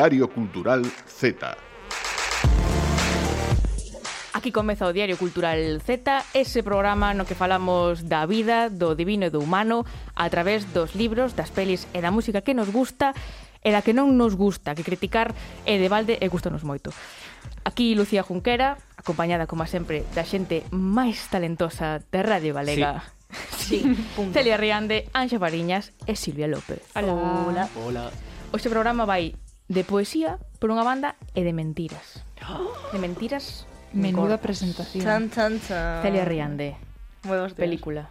Diario Cultural Z. Aquí comeza o Diario Cultural Z, ese programa no que falamos da vida, do divino e do humano a través dos libros, das pelis e da música que nos gusta e da que non nos gusta, que criticar é de balde e gustanos moito. Aquí Lucía Junquera, acompañada como sempre da xente máis talentosa de Radio Galega. Sí. Sí, punto. Celia Riande, Anxa Bariñas e Silvia López. Hola. Hola. Hola. Oxe programa vai de poesía por unha banda e de mentiras. De mentiras Menuda cortas. presentación. Chan, chan, chan. Celia Riande. Buenos días. Película.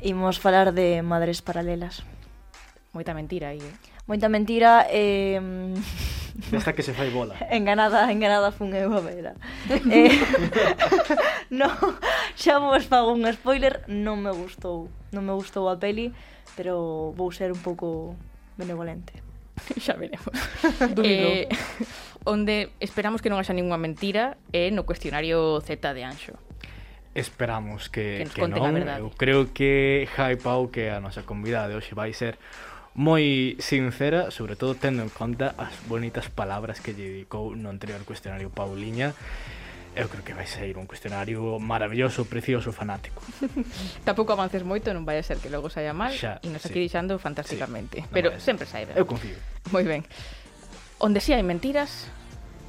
Imos falar de Madres Paralelas. Moita mentira aí, eh? Moita mentira, eh... Desta que se fai bola. Enganada, enganada fun eu a vera. eh... no, xa vos fago un spoiler, non me gustou. Non me gustou a peli, pero vou ser un pouco benevolente. xa veremos. eh, onde esperamos que non haxa ninguna mentira é eh, no cuestionario Z de Anxo. Esperamos que, que, que non. Eu creo que Jaipau, que a nosa convidada de hoxe vai ser moi sincera, sobre todo tendo en conta as bonitas palabras que lle dedicou no anterior cuestionario Pauliña eu creo que vai sair un cuestionario maravilloso, precioso, fanático. Tampouco avances moito, non vai a ser que logo saia mal Xa, e nos sí. aquí deixando fantásticamente, sí, pero sempre sai ben. Eu confío. Moi ben. Onde si hai mentiras,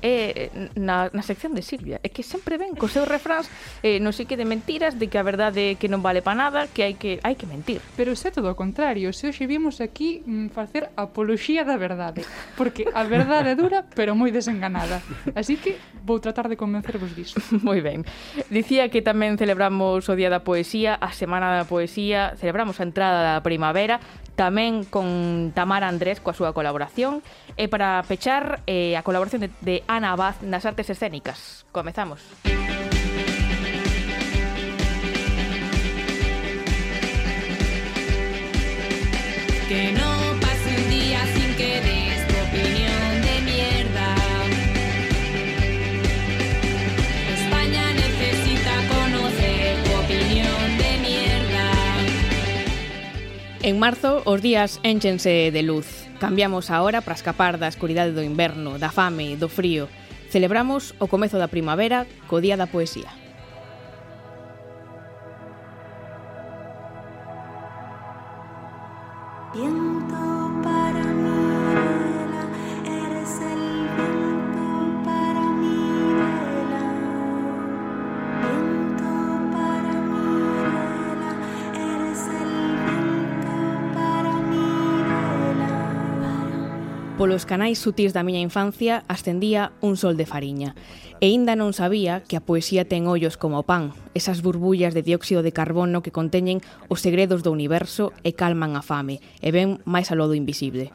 eh, na, na sección de Silvia. É que sempre ven cos seus refráns eh, non sei que de mentiras, de que a verdade que non vale para nada, que hai que hai que mentir. Pero se é todo o contrario, se hoxe vimos aquí mm, facer apoloxía da verdade, porque a verdade é dura, pero moi desenganada. Así que vou tratar de convencervos disso. moi ben. Dicía que tamén celebramos o Día da Poesía, a Semana da Poesía, celebramos a entrada da primavera, tamén con Tamara Andrés coa súa colaboración, e para pechar eh, a colaboración de, de Ana Abad nas artes escénicas. Comezamos. Que no En marzo, os días énchense de luz. Cambiamos a hora para escapar da escuridade do inverno, da fame, do frío. Celebramos o comezo da primavera co Día da Poesía. Polos canais sutis da miña infancia ascendía un sol de fariña. E aínda non sabía que a poesía ten ollos como o pan, esas burbullas de dióxido de carbono que conteñen os segredos do universo e calman a fame, e ven máis aló do invisible.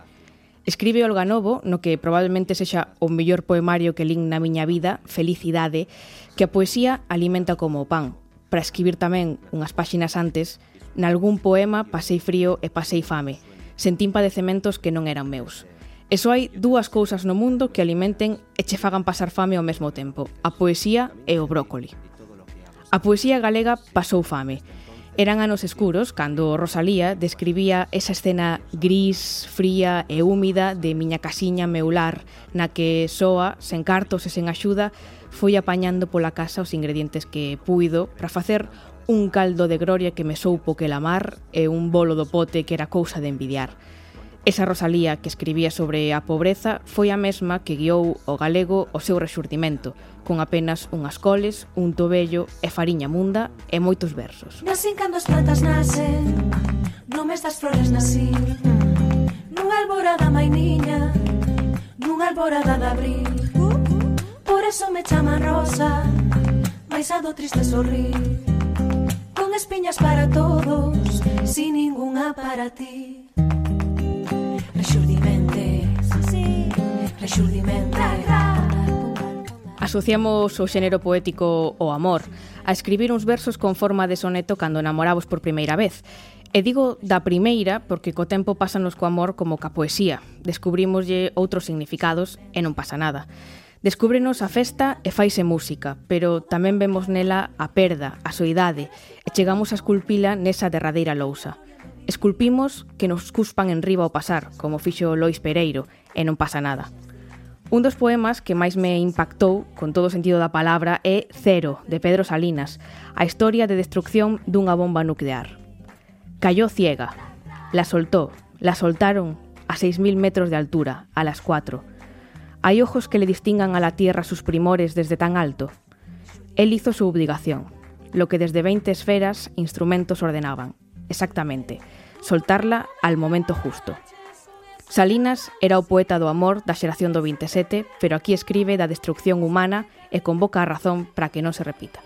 Escribe Olga Novo, no que probablemente sexa o mellor poemario que lín na miña vida, Felicidade, que a poesía alimenta como o pan. Para escribir tamén unhas páxinas antes, nalgún poema pasei frío e pasei fame, sentín padecementos que non eran meus. E só hai dúas cousas no mundo que alimenten e che fagan pasar fame ao mesmo tempo, a poesía e o brócoli. A poesía galega pasou fame. Eran anos escuros cando Rosalía describía esa escena gris, fría e húmida de miña casiña meular na que soa, sen cartos e sen axuda, foi apañando pola casa os ingredientes que puido para facer un caldo de gloria que me soupo que la mar e un bolo do pote que era cousa de envidiar. Esa Rosalía que escribía sobre a pobreza foi a mesma que guiou o galego o seu rexurdimento, con apenas unhas coles, un tobello e fariña munda e moitos versos. Nacen cando as plantas nacen, no mes das flores nací, nunha alborada mai niña, nunha alborada de abril. Por eso me chaman rosa, mais a do triste sorrir, con espiñas para todos, sin ninguna para ti. Rexurdimento Asociamos o xénero poético ao amor a escribir uns versos con forma de soneto cando namoravos por primeira vez. E digo da primeira porque co tempo pásanos co amor como ca poesía. Descubrimoslle outros significados e non pasa nada. Descúbrenos a festa e faise música, pero tamén vemos nela a perda, a soidade, e chegamos a esculpila nesa derradeira lousa. Esculpimos que nos cuspan en riba ao pasar, como fixo Lois Pereiro, e non pasa nada. Un dos poemas que máis me impactou, con todo o sentido da palabra, é Cero, de Pedro Salinas, a historia de destrucción dunha bomba nuclear. Cayó ciega. La soltó. La soltaron a 6.000 metros de altura, a las 4. Hay ojos que le distingan a la Tierra sus primores desde tan alto. Él hizo su obligación, lo que desde 20 esferas instrumentos ordenaban. Exactamente, soltarla al momento justo. Salinas era o poeta do amor da xeración do 27, pero aquí escribe da destrucción humana e convoca a razón para que non se repita.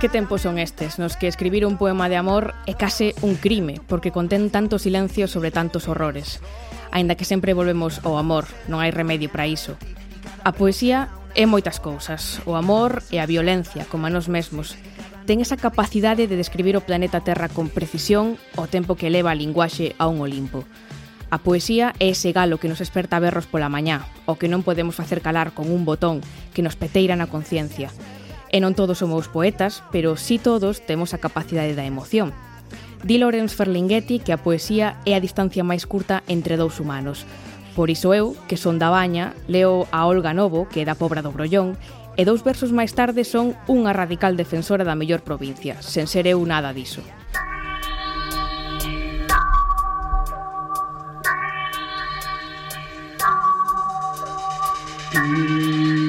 Que tempos son estes nos que escribir un poema de amor é case un crime, porque contén tanto silencio sobre tantos horrores. Aínda que sempre volvemos ao amor, non hai remedio para iso. A poesía é moitas cousas, o amor e a violencia, como a nos mesmos. Ten esa capacidade de describir o planeta Terra con precisión o tempo que eleva a linguaxe a un Olimpo. A poesía é ese galo que nos esperta berros pola mañá, o que non podemos facer calar con un botón que nos peteira na conciencia. E non todos somos poetas, pero sí todos temos a capacidade da emoción. Di Lorenz Ferlinghetti que a poesía é a distancia máis curta entre dous humanos. Por iso eu, que son da Baña, leo a Olga Novo, que é da Pobra do Brollón, e dous versos máis tarde son unha radical defensora da mellor provincia, sen ser eu nada diso. Mm.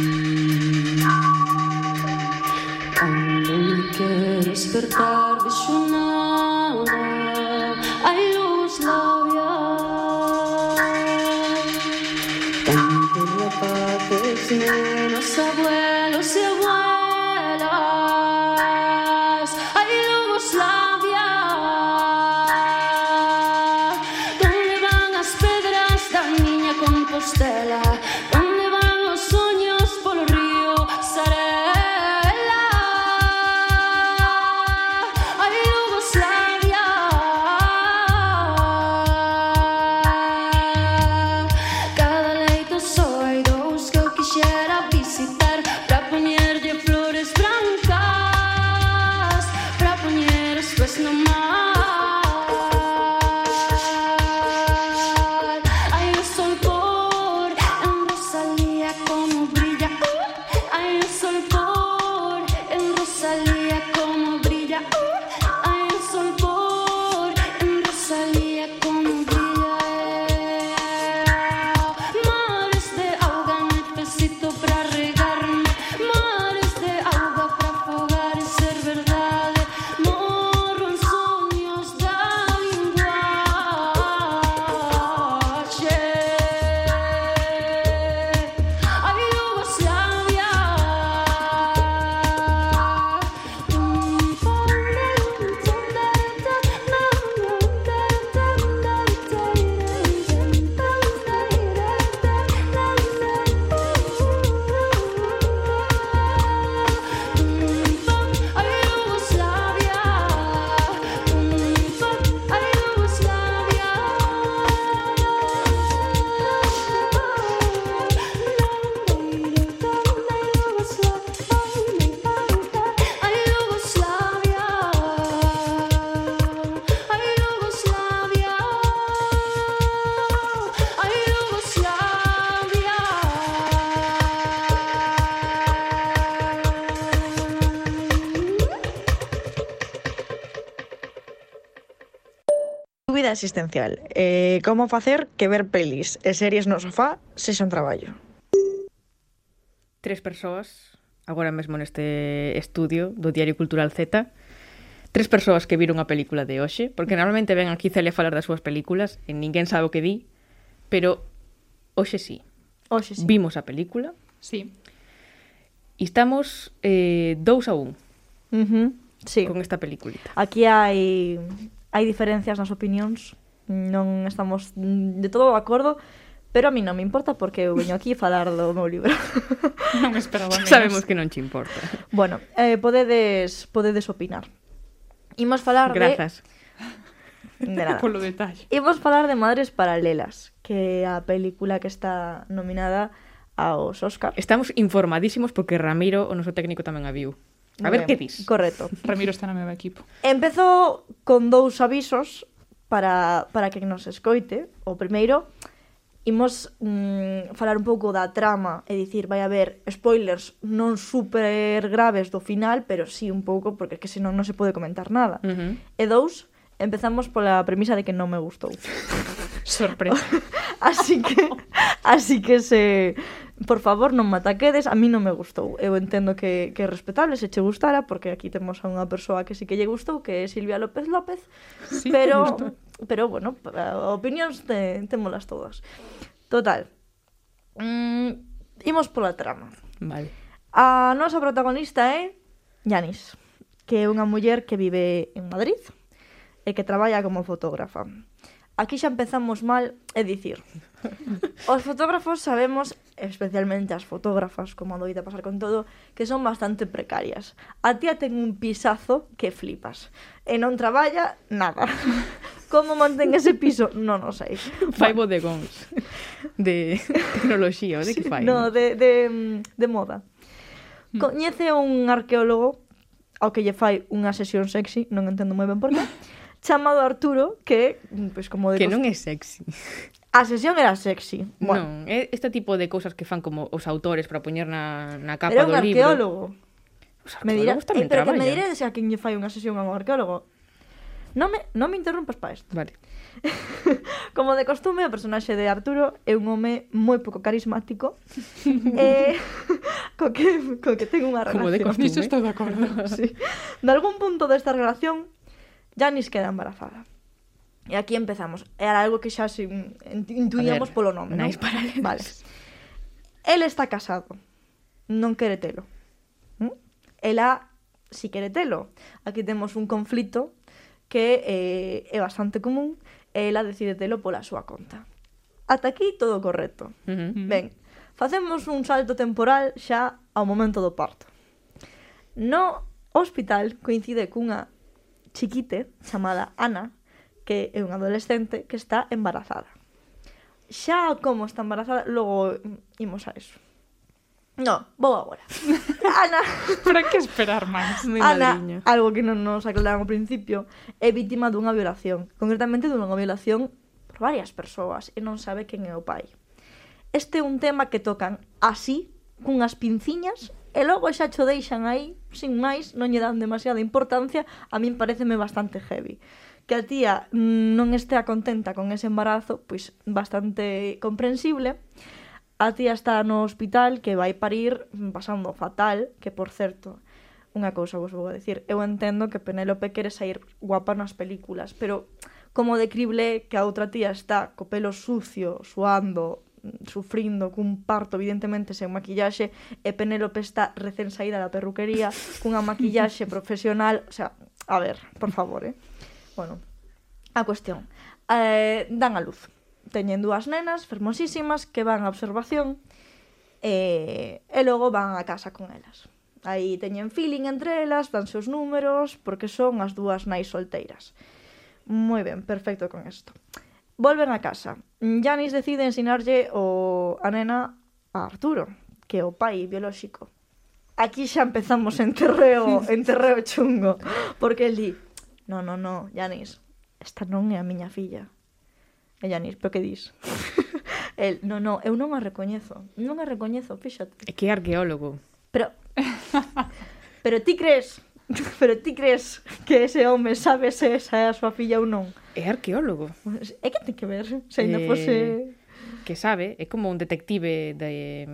asistencial. Eh, como facer que ver pelis e series no sofá sexan traballo? Tres persoas, agora mesmo neste estudio do Diario Cultural Z, tres persoas que viron a película de hoxe, porque normalmente ven aquí Celia falar das súas películas e ninguén sabe o que di, pero hoxe sí. Hoxe sí. Vimos a película. Sí. E estamos eh, dous a un. Uh -huh. sí. Con esta peliculita. Aquí hai hai diferencias nas opinións, non estamos de todo de acordo, pero a mí non me importa porque eu veño aquí falar do meu libro. Non esperaba menos. Sabemos que non che importa. Bueno, eh, podedes, podedes opinar. Imos falar Grazas. de... De nada. Polo detalle. Imos falar de Madres Paralelas, que é a película que está nominada aos Óscar. Estamos informadísimos porque Ramiro, o noso técnico, tamén a viu. A ver que dis. Correcto. Ramiro está no meu equipo. Empezo con dous avisos para, para que nos escoite. O primeiro, imos mm, falar un pouco da trama e dicir, vai haber spoilers non super graves do final, pero sí un pouco, porque é que senón non se pode comentar nada. Uh -huh. E dous, empezamos pola premisa de que non me gustou. Sorpresa. así que así que se por favor non me ataquedes, a mí non me gustou. Eu entendo que, que é respetable se che gustara, porque aquí temos a unha persoa que sí que lle gustou, que é Silvia López López, sí, pero, pero bueno, opinións te, témolas todas. Total, mm, imos pola trama. Vale. A nosa protagonista é Yanis, que é unha muller que vive en Madrid e que traballa como fotógrafa. Aquí xa empezamos mal, é dicir. Os fotógrafos sabemos, especialmente as fotógrafas, como doita pasar con todo, que son bastante precarias. A tía ten un pisazo que flipas. E non traballa nada. Como mantén ese piso? Non o sei. Fai bodegóns de tecnoloxía, de que fai? No, de, de, de moda. Hmm. Coñece un arqueólogo ao que lle fai unha sesión sexy, non entendo moi ben por qué, chamado Arturo, que, mm, pues, como de Que non é sexy. A sesión era sexy. Bueno. Non, é este tipo de cousas que fan como os autores para poñer na, na capa era do libro. Arqueólogo. Os me dirá, eh, pero que me diredes a quen lle fai unha sesión a un arqueólogo. Non me, non me interrompas para isto. Vale. como de costume, o personaxe de Arturo é un home moi pouco carismático. eh, co, que, co que ten unha relación. Como de costume. Niso estou de acordo. sí. De algún punto desta relación, Janis queda embarazada. E aquí empezamos. Era algo que xa se intuíamos ver, polo nome, non? Paralelos. Vale. El está casado. Non quere telo. ¿Mm? Ela si quere telo. Aquí temos un conflito que eh, é bastante común e ela decide telo pola súa conta. Ata aquí todo correcto. Uh -huh. Ben, facemos un salto temporal xa ao momento do parto. No hospital coincide cunha chiquite chamada Ana, que é unha adolescente que está embarazada. Xa como está embarazada, logo imos a eso. No, vou agora. Ana... Para que esperar máis, mi Ana, algo que non nos aclararon ao principio, é vítima dunha violación. Concretamente dunha violación por varias persoas e non sabe quen é o pai. Este é un tema que tocan así, cunhas pinciñas, e logo xa cho deixan aí, sin máis, non lle dan demasiada importancia, a min pareceme bastante heavy. Que a tía mm, non estea contenta con ese embarazo, pois bastante comprensible. A tía está no hospital que vai parir mm, pasando fatal, que por certo, unha cousa vos vou a decir, eu entendo que Penélope quere sair guapa nas películas, pero como de crible que a outra tía está co pelo sucio, suando, sufrindo cun parto evidentemente sen maquillaxe e Penélope está recén saída da perruquería cunha maquillaxe profesional, o sea, a ver, por favor, eh. Bueno, a cuestión. Eh, dan a luz. Teñen dúas nenas fermosísimas que van a observación e, e logo van a casa con elas. Aí teñen feeling entre elas, dan seus números, porque son as dúas nais solteiras. Moi ben, perfecto con isto. Volven a casa. Janis decide ensinarlle o a nena a Arturo, que é o pai biolóxico. Aquí xa empezamos en terreo, en terreo chungo, porque el di, no, no, no, Janis, esta non é a miña filla. E Janis, pero que dis? el, no, no, eu non a recoñezo, non a recoñezo, fíxate. É que é arqueólogo. Pero, pero ti crees Pero ti crees que ese home sabe se esa é a súa filla ou non? É arqueólogo. É que ten que ver, se ainda eh... fose... Que sabe, é como un detective de...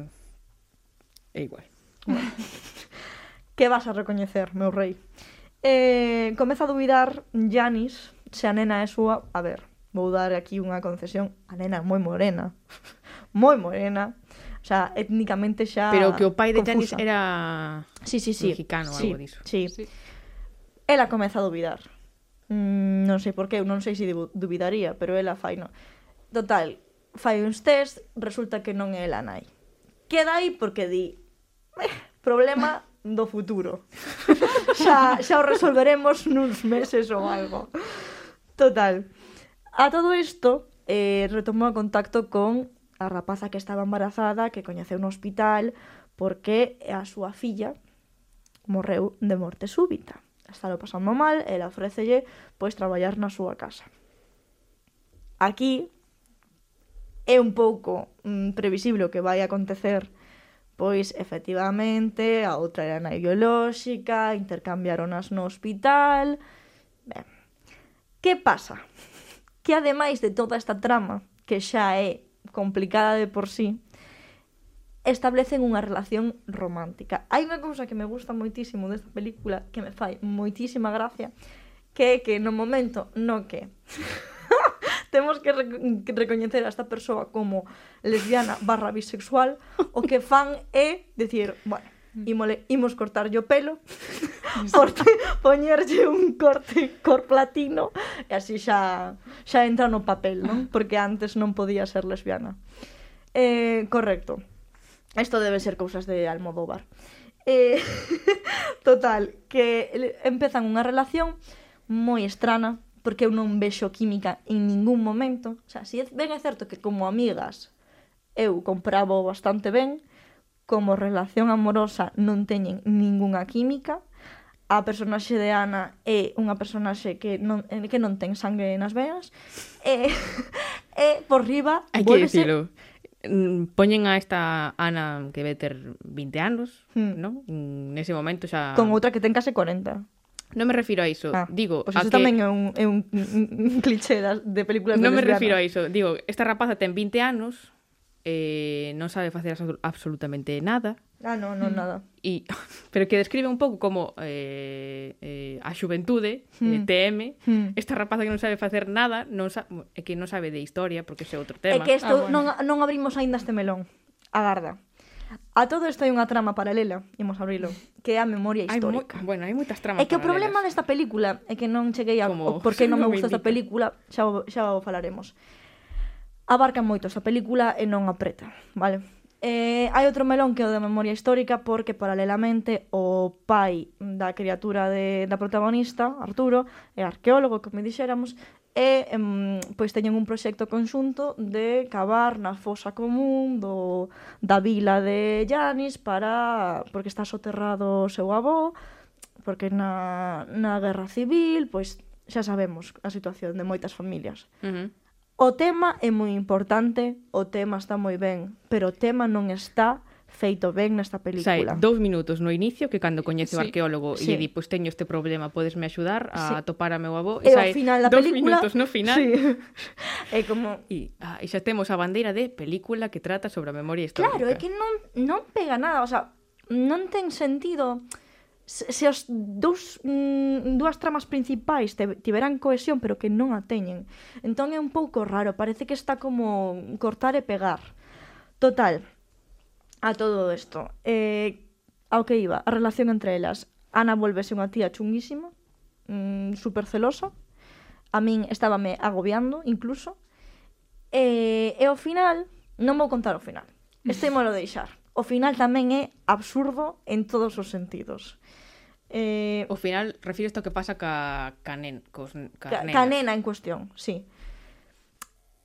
É igual. Bueno. que vas a recoñecer, meu rei? Eh, comeza a dubidar Janis se a nena é súa... A ver, vou dar aquí unha concesión. A nena é moi morena. moi morena o sea, étnicamente xa Pero que o pai de Janis era sí, sí, sí. mexicano sí, algo diso. Sí. sí. Ela comeza a dubidar. Mm, non sei por que, non sei se dubidaría, pero ela fai no. Total, fai uns test, resulta que non é ela nai. Queda aí porque di, eh, problema do futuro. xa, xa o resolveremos nuns meses ou algo. Total. A todo isto, eh, retomou o contacto con a rapaza que estaba embarazada que coñeceu no hospital porque a súa filla morreu de morte súbita. Estalo pasando mal, ela ofrécelle pois traballar na súa casa. Aquí é un pouco mm, previsible o que vai acontecer Pois, efectivamente, a outra era nai biolóxica, intercambiaronas no hospital... Ben, que pasa? Que ademais de toda esta trama, que xa é complicada de por sí, establecen unha relación romántica. Hai unha cousa que me gusta moitísimo desta película, que me fai moitísima gracia, que é que no momento no que temos que, re que recoñecer a esta persoa como lesbiana barra bisexual, o que fan é decir, bueno, imole, imos cortarlle o pelo, corte, poñerlle un corte cor platino, e así xa, xa entra no papel, non? Porque antes non podía ser lesbiana. Eh, correcto. Isto debe ser cousas de Almodóvar. Eh, total, que empezan unha relación moi estrana, porque eu non vexo química en ningún momento. O sea, si ben é certo que como amigas eu comprabo bastante ben, como relación amorosa non teñen ningunha química, a personaxe de Ana é unha personaxe que non, eh, que non ten sangue nas veas, e, e por riba... Hai que dicilo, mm, poñen a esta Ana que ve ter 20 anos, hmm. non? Mm, nese momento xa... Con outra que ten case 40. Non me refiro a iso. Ah, digo, o a que... tamén é un, é un, un cliché das, de películas Non me refiro a iso. Digo, esta rapaza ten 20 anos, eh, non sabe facer absolutamente nada. Ah, non, non, mm. nada. E, pero que describe un pouco como eh, eh, a xuventude mm. Eh, de TM, mm. esta rapaza que non sabe facer nada, non sa que non sabe de historia, porque ese é outro tema. É que isto ah, bueno. non, non abrimos aínda este melón. Agarda. A todo isto hai unha trama paralela, imos abrilo, que é a memoria histórica. Hai moi, bueno, hai moitas tramas É que o problema desta película é que non cheguei a... Como, porque non me gusta esta película, xa, o, xa o falaremos abarca moito esa película e non apreta, vale? Eh, hai outro melón que é o da memoria histórica porque paralelamente o pai da criatura de, da protagonista, Arturo, é arqueólogo, como dixéramos, e em, pois teñen un proxecto conxunto de cavar na fosa común do, da vila de Llanis para porque está soterrado o seu avó, porque na, na guerra civil, pois xa sabemos a situación de moitas familias. Uh -huh. O tema é moi importante, o tema está moi ben, pero o tema non está feito ben nesta película. Sai, dous minutos no inicio que cando coñece sí. o arqueólogo sí. e di, pois pues, teño este problema, podesme axudar a sí. topar a meu avó. E, e sai, final da dous película... minutos no final. Sí. é como... E, ah, e xa temos a bandeira de película que trata sobre a memoria histórica. Claro, é que non, non pega nada, o sea, non ten sentido se as dous, mm, dúas tramas principais te, tiveran cohesión pero que non a teñen entón é un pouco raro, parece que está como cortar e pegar. Total, a todo isto eh, ao que iba, a relación entre elas. Ana volvese unha tía chunguísima mm, super celosa a min estábame agobiando incluso. Eh, e ao final, non vou contar o final este mo lo deixar. O final tamén é absurdo en todos os sentidos. Eh, o final, refiro isto que pasa ca, ca, nen, cos, ca, ca, nena. ca nena en cuestión, sí.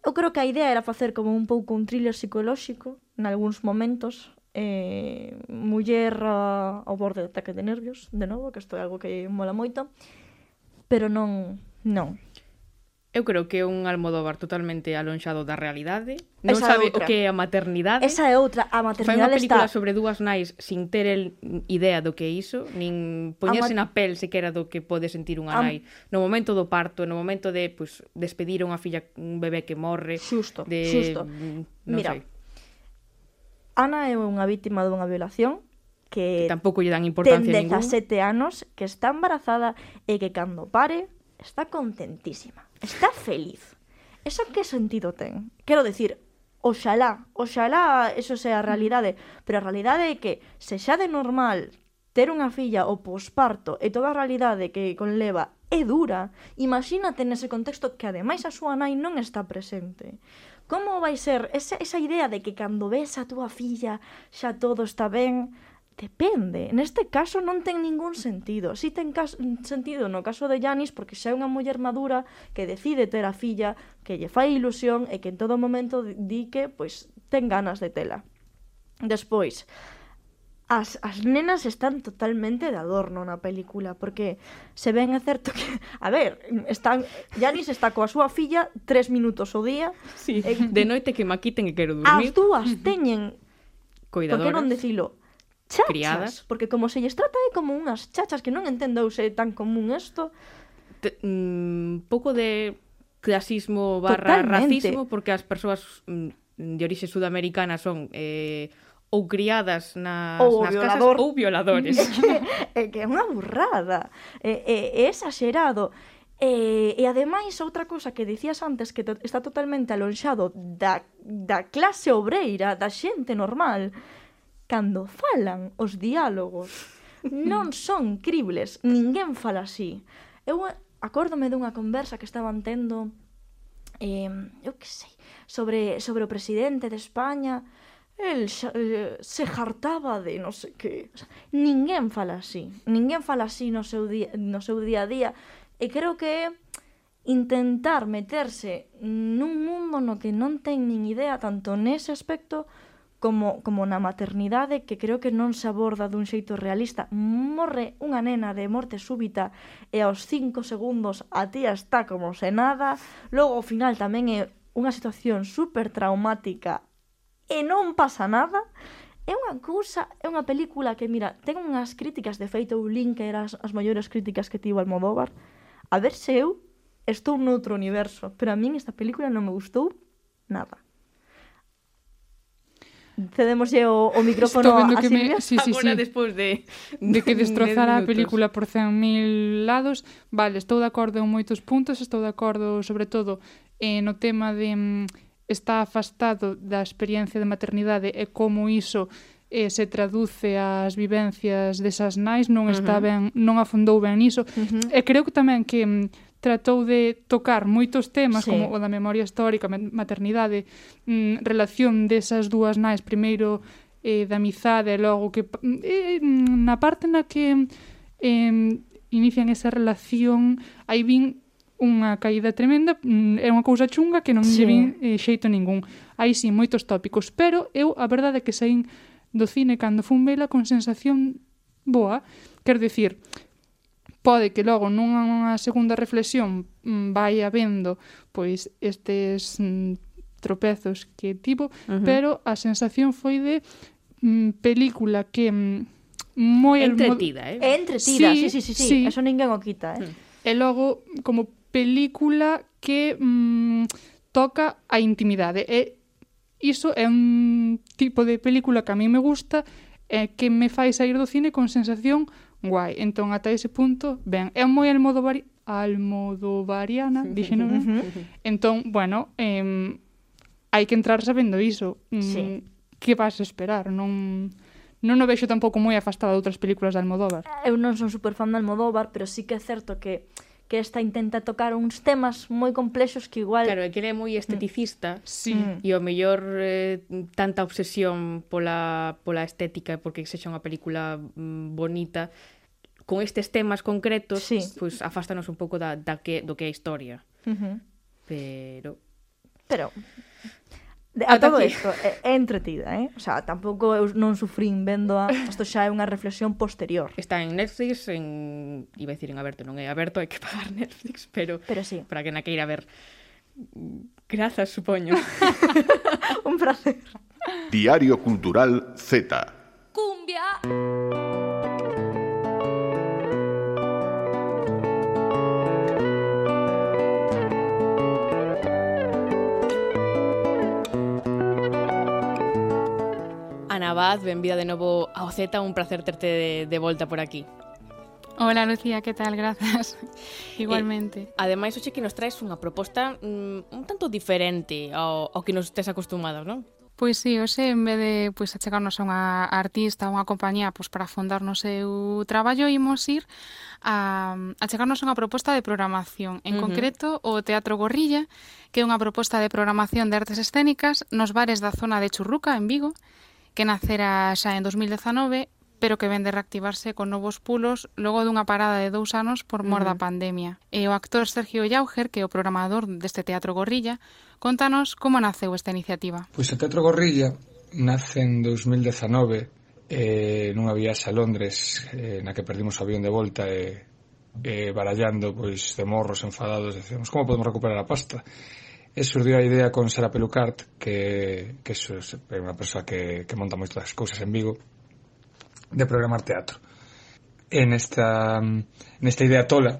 Eu creo que a idea era facer como un pouco un thriller psicolóxico, nalgúns momentos, eh, muller a, ao borde de ataque de nervios, de novo, que isto é algo que mola moito, pero non, non. Eu creo que é un Almodóvar totalmente alonxado da realidade. Non Esa sabe outra. o que é a maternidade. Esa é outra. A maternidade Fai película está... sobre dúas nais sin ter el idea do que é iso, nin poñerse mat... na pel sequera do que pode sentir unha a... nai. No momento do parto, no momento de pues, despedir a unha filla, un bebé que morre. Xusto, de... xusto. Mm, non Mira, sei. Ana é unha vítima dunha violación que, que tampouco lle dan importancia ten 17 anos, que está embarazada e que cando pare está contentísima está feliz. Eso que sentido ten? Quero dicir, oxalá, oxalá eso sea a realidade, pero a realidade é que se xa de normal ter unha filla o posparto e toda a realidade que conleva é dura, imagínate nese contexto que ademais a súa nai non está presente. Como vai ser esa, esa idea de que cando ves a túa filla xa todo está ben, Depende. Neste caso non ten ningún sentido. Si ten cas sentido no caso de Janis porque xa é unha muller madura que decide ter a filla, que lle fai ilusión e que en todo momento di que pois ten ganas de tela. Despois, as, as nenas están totalmente de adorno na película, porque se ven é certo que... A ver, están, Janis está coa súa filla tres minutos o día. Sí, e, de noite que maquiten e quero dormir. As dúas teñen... Cuidadoras. Por que non decilo? chachas, criadas. Porque como se lles trata é como unhas chachas que non entendo se é tan común isto. Mm, pouco de clasismo barra Totalmente. racismo porque as persoas mm, de orixe sudamericana son eh, ou criadas nas, ou nas violador. casas ou violadores. É que é, que é unha burrada. É, é, é exagerado. E, e ademais, outra cousa que dicías antes que to, está totalmente alonxado da, da clase obreira, da xente normal, cando falan os diálogos non son cribles, ninguén fala así. Eu acórdome dunha conversa que estaban tendo eh, eu que sei, sobre, sobre o presidente de España, el xa, eh, se jartaba de non sei que. O sea, ninguén fala así, ninguén fala así no seu día, no seu día a día e creo que é intentar meterse nun mundo no que non ten nin idea tanto nese aspecto como, como na maternidade que creo que non se aborda dun xeito realista. Morre unha nena de morte súbita e aos 5 segundos a tía está como se nada. Logo ao final tamén é unha situación super traumática e non pasa nada. É unha cousa, é unha película que, mira, ten unhas críticas, de feito, o link que eran as, as maiores críticas que tivo Almodóvar. A ver se eu estou noutro universo, pero a min esta película non me gustou nada cedemoslle o, o micrófono a que Silvia. Me... Sí, sí, Agora, sí. despois de... De que destrozara a película por 100.000 lados. Vale, estou de acordo en moitos puntos, estou de acordo sobre todo eh, no tema de mm, está afastado da experiencia de maternidade e como iso eh, se traduce ás vivencias desas nais, non está ben, non afondou ben niso. Uh -huh. E creo que tamén que mm, tratou de tocar moitos temas sí. como o da memoria histórica, maternidade, mm, relación desas dúas nais, primeiro eh, da amizade e logo que mm, eh, eh mm, na parte na que eh, inician esa relación, aí vin unha caída tremenda, mm, é unha cousa chunga que non sí. vin eh, xeito ningún. Aí sí, moitos tópicos, pero eu a verdade é que saín do cine cando fun vela con sensación boa, quero dicir, pode que logo nunha segunda reflexión mm, vai habendo pois estes mm, tropezos que tivo, uh -huh. pero a sensación foi de mm, película que mm, moi entretida, eh? Entretida, sí, sí, sí, sí, sí. sí. eso ninguén o quita, eh. Mm. E logo como película que mm, toca a intimidade. E iso é un tipo de película que a mí me gusta, eh, que me fai sair do cine con sensación guai. Entón, ata ese punto, ben, é moi almodovari almodovariana, dixeno ben. entón, bueno, eh, hai que entrar sabendo iso. Mm, sí. Que vas a esperar? Non non o vexo tampouco moi afastada de outras películas de Almodóvar. Eu non son superfan de Almodóvar, pero sí que é certo que que esta intenta tocar uns temas moi complexos que igual... Claro, é que ele é moi esteticista mm. sí. Mm. e o mellor eh, tanta obsesión pola, pola estética porque sexa unha película mm, bonita con estes temas concretos sí. pois pues, afástanos un pouco da, da que, do que é a historia. Uh -huh. Pero... Pero a todo isto é, é entretida, eh? O sea, tampouco eu non sufrín vendo a... Isto xa é unha reflexión posterior. Está en Netflix, en... Iba a decir en aberto, non é aberto, hai que pagar Netflix, pero... Pero sí. Para que na queira ver. Grazas, supoño. Un placer. Diario Cultural Z. Cumbia. Ana Abad, benvida de novo ao Z, un placer terte de, de volta por aquí. Hola Lucía, que tal? Grazas. Igualmente. Eh, ademais, hoxe que nos traes unha proposta mm, un tanto diferente ao, ao que nos estés acostumados, non? Pois sí, hoxe en vez de pois, achegarnos a unha artista, a unha compañía pois, para fondar no seu traballo, imos ir a, achegarnos a unha proposta de programación. En uh -huh. concreto, o Teatro Gorrilla, que é unha proposta de programación de artes escénicas nos bares da zona de Churruca, en Vigo, que nacera xa en 2019 pero que ven de reactivarse con novos pulos logo dunha parada de dous anos por mor da pandemia. E o actor Sergio Yauger, que é o programador deste Teatro Gorrilla, contanos como naceu esta iniciativa. Pois o Teatro Gorrilla nace en 2019 eh, nunha viaxe a Londres eh, na que perdimos o avión de volta e eh, eh, barallando pois de morros enfadados decíamos como podemos recuperar a pasta e surdiu a idea con Sara Pelucart, que, que é unha persoa que, que monta moitas cousas en Vigo, de programar teatro. E nesta, nesta idea tola,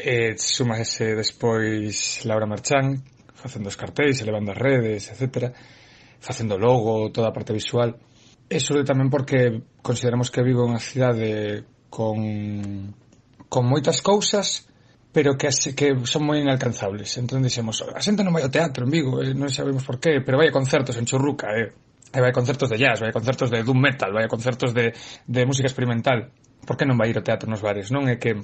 eh, sumase despois Laura Marchán, facendo os cartéis, elevando as redes, etc. Facendo logo, toda a parte visual. E sobre tamén porque consideramos que Vigo é unha cidade con, con moitas cousas, pero que que son moi inalcanzables. Entón dixemos, a xente non vai ao teatro en Vigo, eh, non sabemos por qué, pero vai a concertos en Churruca, eh. E vai a concertos de jazz, vai a concertos de doom metal, vai a concertos de, de música experimental. Por que non vai ir ao teatro nos bares? Non é que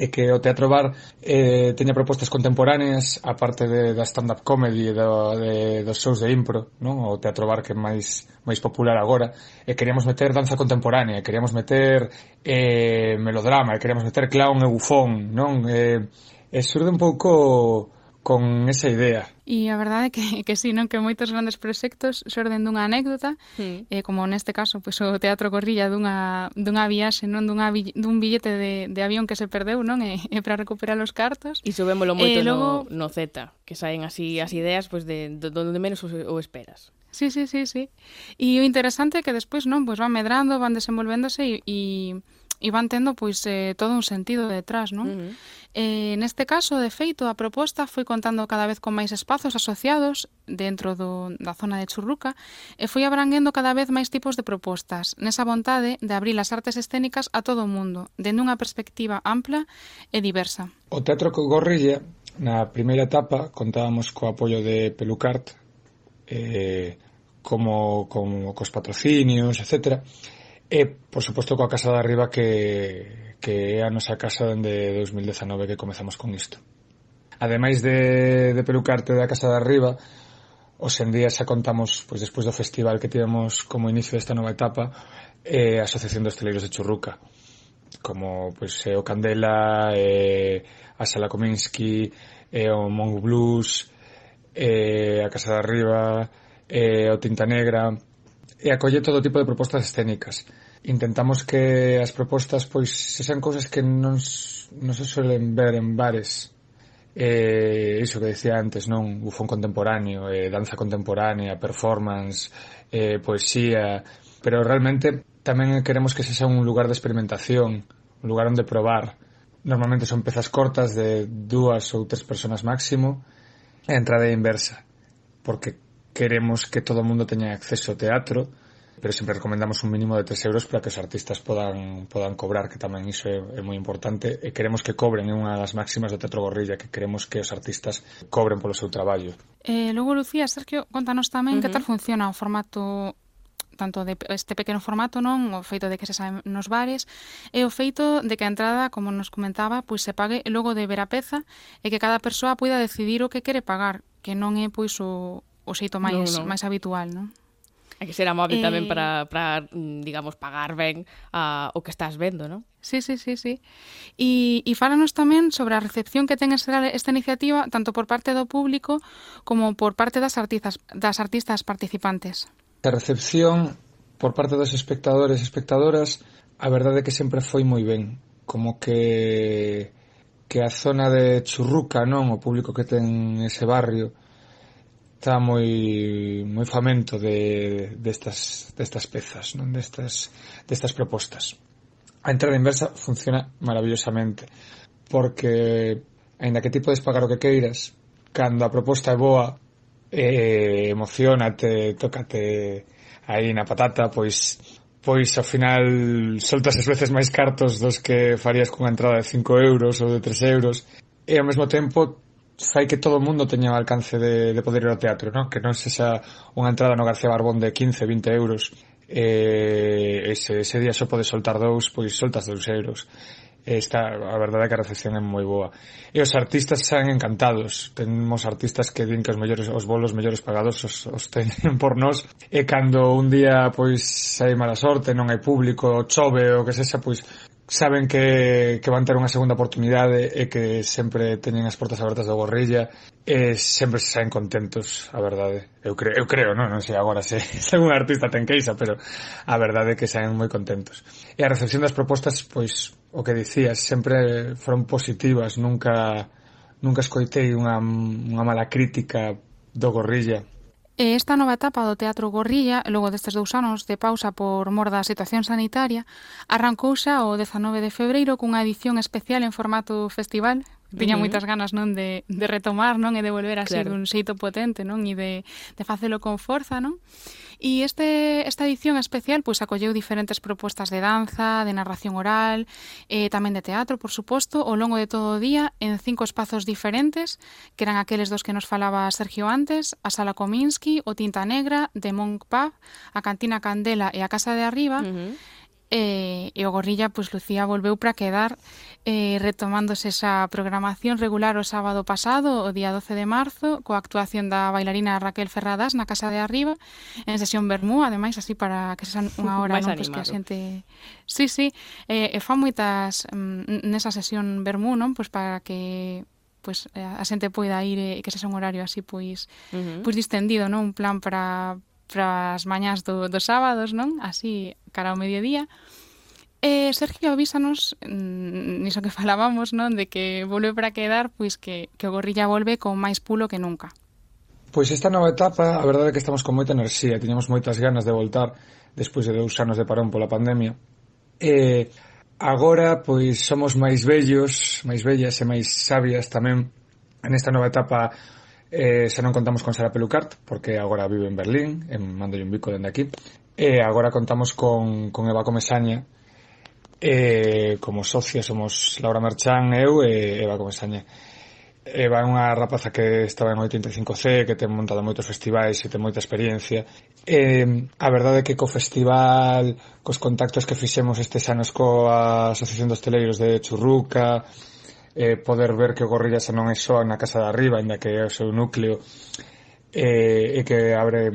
é que o Teatro Bar eh, teña propostas contemporáneas a parte de, da stand-up comedy e do, de, dos shows de impro non? o Teatro Bar que é máis, máis popular agora e queríamos meter danza contemporánea queríamos meter eh, melodrama queríamos meter clown e bufón non? Eh, e surde un pouco con esa idea. E a verdade é que, que sí, non? Que moitos grandes proxectos xorden dunha anécdota, sí. eh, como neste caso pois, pues, o Teatro Corrilla dunha, dunha viaxe, non dunha, dun billete de, de avión que se perdeu, non? E, e para recuperar os cartos. E subémolo moito eh, logo... no, no Z, que saen así as ideas pois, pues, de, de donde menos o, o esperas. Sí, sí, sí, sí. E o interesante é que despois, non? Pois pues van medrando, van desenvolvéndose e... e e van tendo pois eh, todo un sentido detrás, non? Uh -huh. eh, neste caso, de feito, a proposta foi contando cada vez con máis espazos asociados dentro do, da zona de Churruca e foi abranguendo cada vez máis tipos de propostas, nesa vontade de abrir as artes escénicas a todo o mundo, dende unha perspectiva ampla e diversa. O Teatro Gorrilla, na primeira etapa, contábamos co apoio de Pelucart, eh, como, como cos patrocinios, etcétera, E, por suposto, coa Casa de Arriba que, que é a nosa casa dende 2019 que comezamos con isto. Ademais de, de pelucarte da Casa de Arriba, os en día xa contamos, pois despois do festival que tivemos como inicio desta nova etapa, eh, a Asociación de Hosteleiros de Churruca, como pois, eh, o Candela, eh, a Sala Kominsky, eh, o Mongo Blues, eh, a Casa de Arriba, eh, o Tinta Negra, e acolle todo tipo de propostas escénicas. Intentamos que as propostas pois sexan cousas que non, non se suelen ver en bares. Eh, iso que decía antes, non? Bufón contemporáneo, eh, danza contemporánea, performance, eh, poesía... Pero realmente tamén queremos que sexa un lugar de experimentación, un lugar onde probar. Normalmente son pezas cortas de dúas ou tres personas máximo, e entrada inversa, porque queremos que todo o mundo teña acceso ao teatro, pero sempre recomendamos un mínimo de 3 euros para que os artistas podan podan cobrar, que tamén iso é, é moi importante, e queremos que cobren, é unha das máximas do Teatro Gorrilla, que queremos que os artistas cobren polo seu traballo. Eh, logo, Lucía, Sergio, contanos tamén uh -huh. que tal funciona o formato tanto de este pequeno formato, non, o feito de que se saen nos bares, e o feito de que a entrada, como nos comentaba, pois se pague logo de ver a peza e que cada persoa poida decidir o que quere pagar, que non é pois o, o xeito máis no, no. máis habitual, non? Hai que ser amable eh... tamén para, para, mm, digamos, pagar ben uh, o que estás vendo, non? Sí, sí, sí, sí. E, e fálanos tamén sobre a recepción que ten esta, esta iniciativa tanto por parte do público como por parte das artistas, das artistas participantes. A recepción por parte dos espectadores e espectadoras a verdade é que sempre foi moi ben. Como que que a zona de Churruca, non, o público que ten ese barrio, está moi moi famento de destas de destas pezas, non destas destas propostas. A entrada inversa funciona maravillosamente porque aínda que ti podes pagar o que queiras, cando a proposta é boa, eh, emocionate, tócate aí na patata, pois pois ao final soltas as veces máis cartos dos que farías cunha entrada de 5 euros ou de 3 euros e ao mesmo tempo fai que todo o mundo teña o alcance de, de poder ir ao teatro, non? Que non sexa unha entrada no García Barbón de 15, 20 euros e ese, ese día só podes soltar dous, pois soltas dous euros. Eh, Esta, a verdade é que a recepción é moi boa. E os artistas están encantados. Temos artistas que din que os mellores os bolos mellores pagados os, os teñen por nós. E cando un día pois hai mala sorte, non hai público, chove ou que sexa, pois saben que, que van ter unha segunda oportunidade e que sempre teñen as portas abertas do Gorrilla e sempre se saen contentos, a verdade. Eu creo, eu creo non, non sei agora se, se un artista ten queixa, pero a verdade é que saen moi contentos. E a recepción das propostas, pois, o que dicías, sempre foron positivas, nunca nunca escoitei unha, unha mala crítica do Gorrilla E esta nova etapa do Teatro Gorrilla, logo destes dous anos de pausa por mor da situación sanitaria, arrancou xa o 19 de febreiro cunha edición especial en formato festival, tiña moitas ganas non de, de retomar non e de volver a claro. ser un xeito potente non e de, de facelo con forza non? E este, esta edición especial pues acolleu diferentes propostas de danza, de narración oral, eh, tamén de teatro, por suposto, ao longo de todo o día en cinco espazos diferentes, que eran aqueles dos que nos falaba Sergio antes, a Sala Kominsky, o Tinta Negra, de Monk Pub, a Cantina Candela e a Casa de Arriba, uh -huh e, e o Gorrilla, pois Lucía volveu para quedar eh, retomándose esa programación regular o sábado pasado, o día 12 de marzo, coa actuación da bailarina Raquel Ferradas na Casa de Arriba, en sesión Bermú, ademais así para que sean unha hora, non, pois, que a xente Sí, sí, eh, e fan moitas mm, nesa sesión Bermú, non, pois para que pois eh, a xente poida ir e que sexa un horario así pois uh -huh. pois distendido, non, un plan para para as mañás do, dos sábados, non? Así, cara ao mediodía. E Sergio avísanos, mm, niso que falábamos, non? De que volve para quedar, pois que, que o Gorrilla volve con máis pulo que nunca. Pois esta nova etapa, a verdade é que estamos con moita enerxía, tiñamos moitas ganas de voltar despois de dous anos de parón pola pandemia. E agora, pois, somos máis vellos, máis vellas e máis sabias tamén nesta nova etapa Eh, xa non contamos con Sara Pelucart, porque agora vive en Berlín, en mando un bico dende aquí. E eh, agora contamos con, con Eva Comesaña, eh, como socia somos Laura Marchán, eu e Eva Comesaña. Eva é unha rapaza que estaba en 85C, que ten montado moitos festivais e ten moita experiencia. E a verdade é que co festival, cos contactos que fixemos estes anos coa Asociación dos Teleiros de Churruca, eh, poder ver que o Gorrilla xa non é só na casa de arriba, ainda que é o seu núcleo eh, e que abre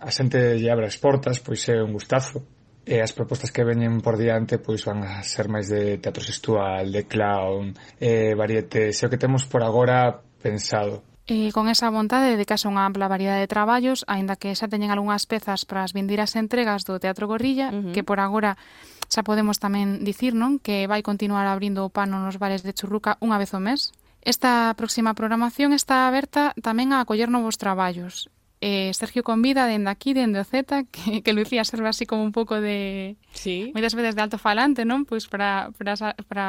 a xente lle abre as portas, pois é un gustazo. E as propostas que veñen por diante pois van a ser máis de teatro sexual, de clown, eh, variete, se o que temos por agora pensado. E con esa vontade dedicase unha ampla variedade de traballos, aínda que xa teñen algunhas pezas para as vindiras entregas do Teatro Gorrilla, uh -huh. que por agora xa podemos tamén dicir non que vai continuar abrindo o pano nos bares de Churruca unha vez ao mes. Esta próxima programación está aberta tamén a acoller novos traballos. Eh, Sergio convida dende aquí, dende o Z, que, que Lucía serve así como un pouco de... Sí. Moitas veces de alto falante, non? Pois para, para, para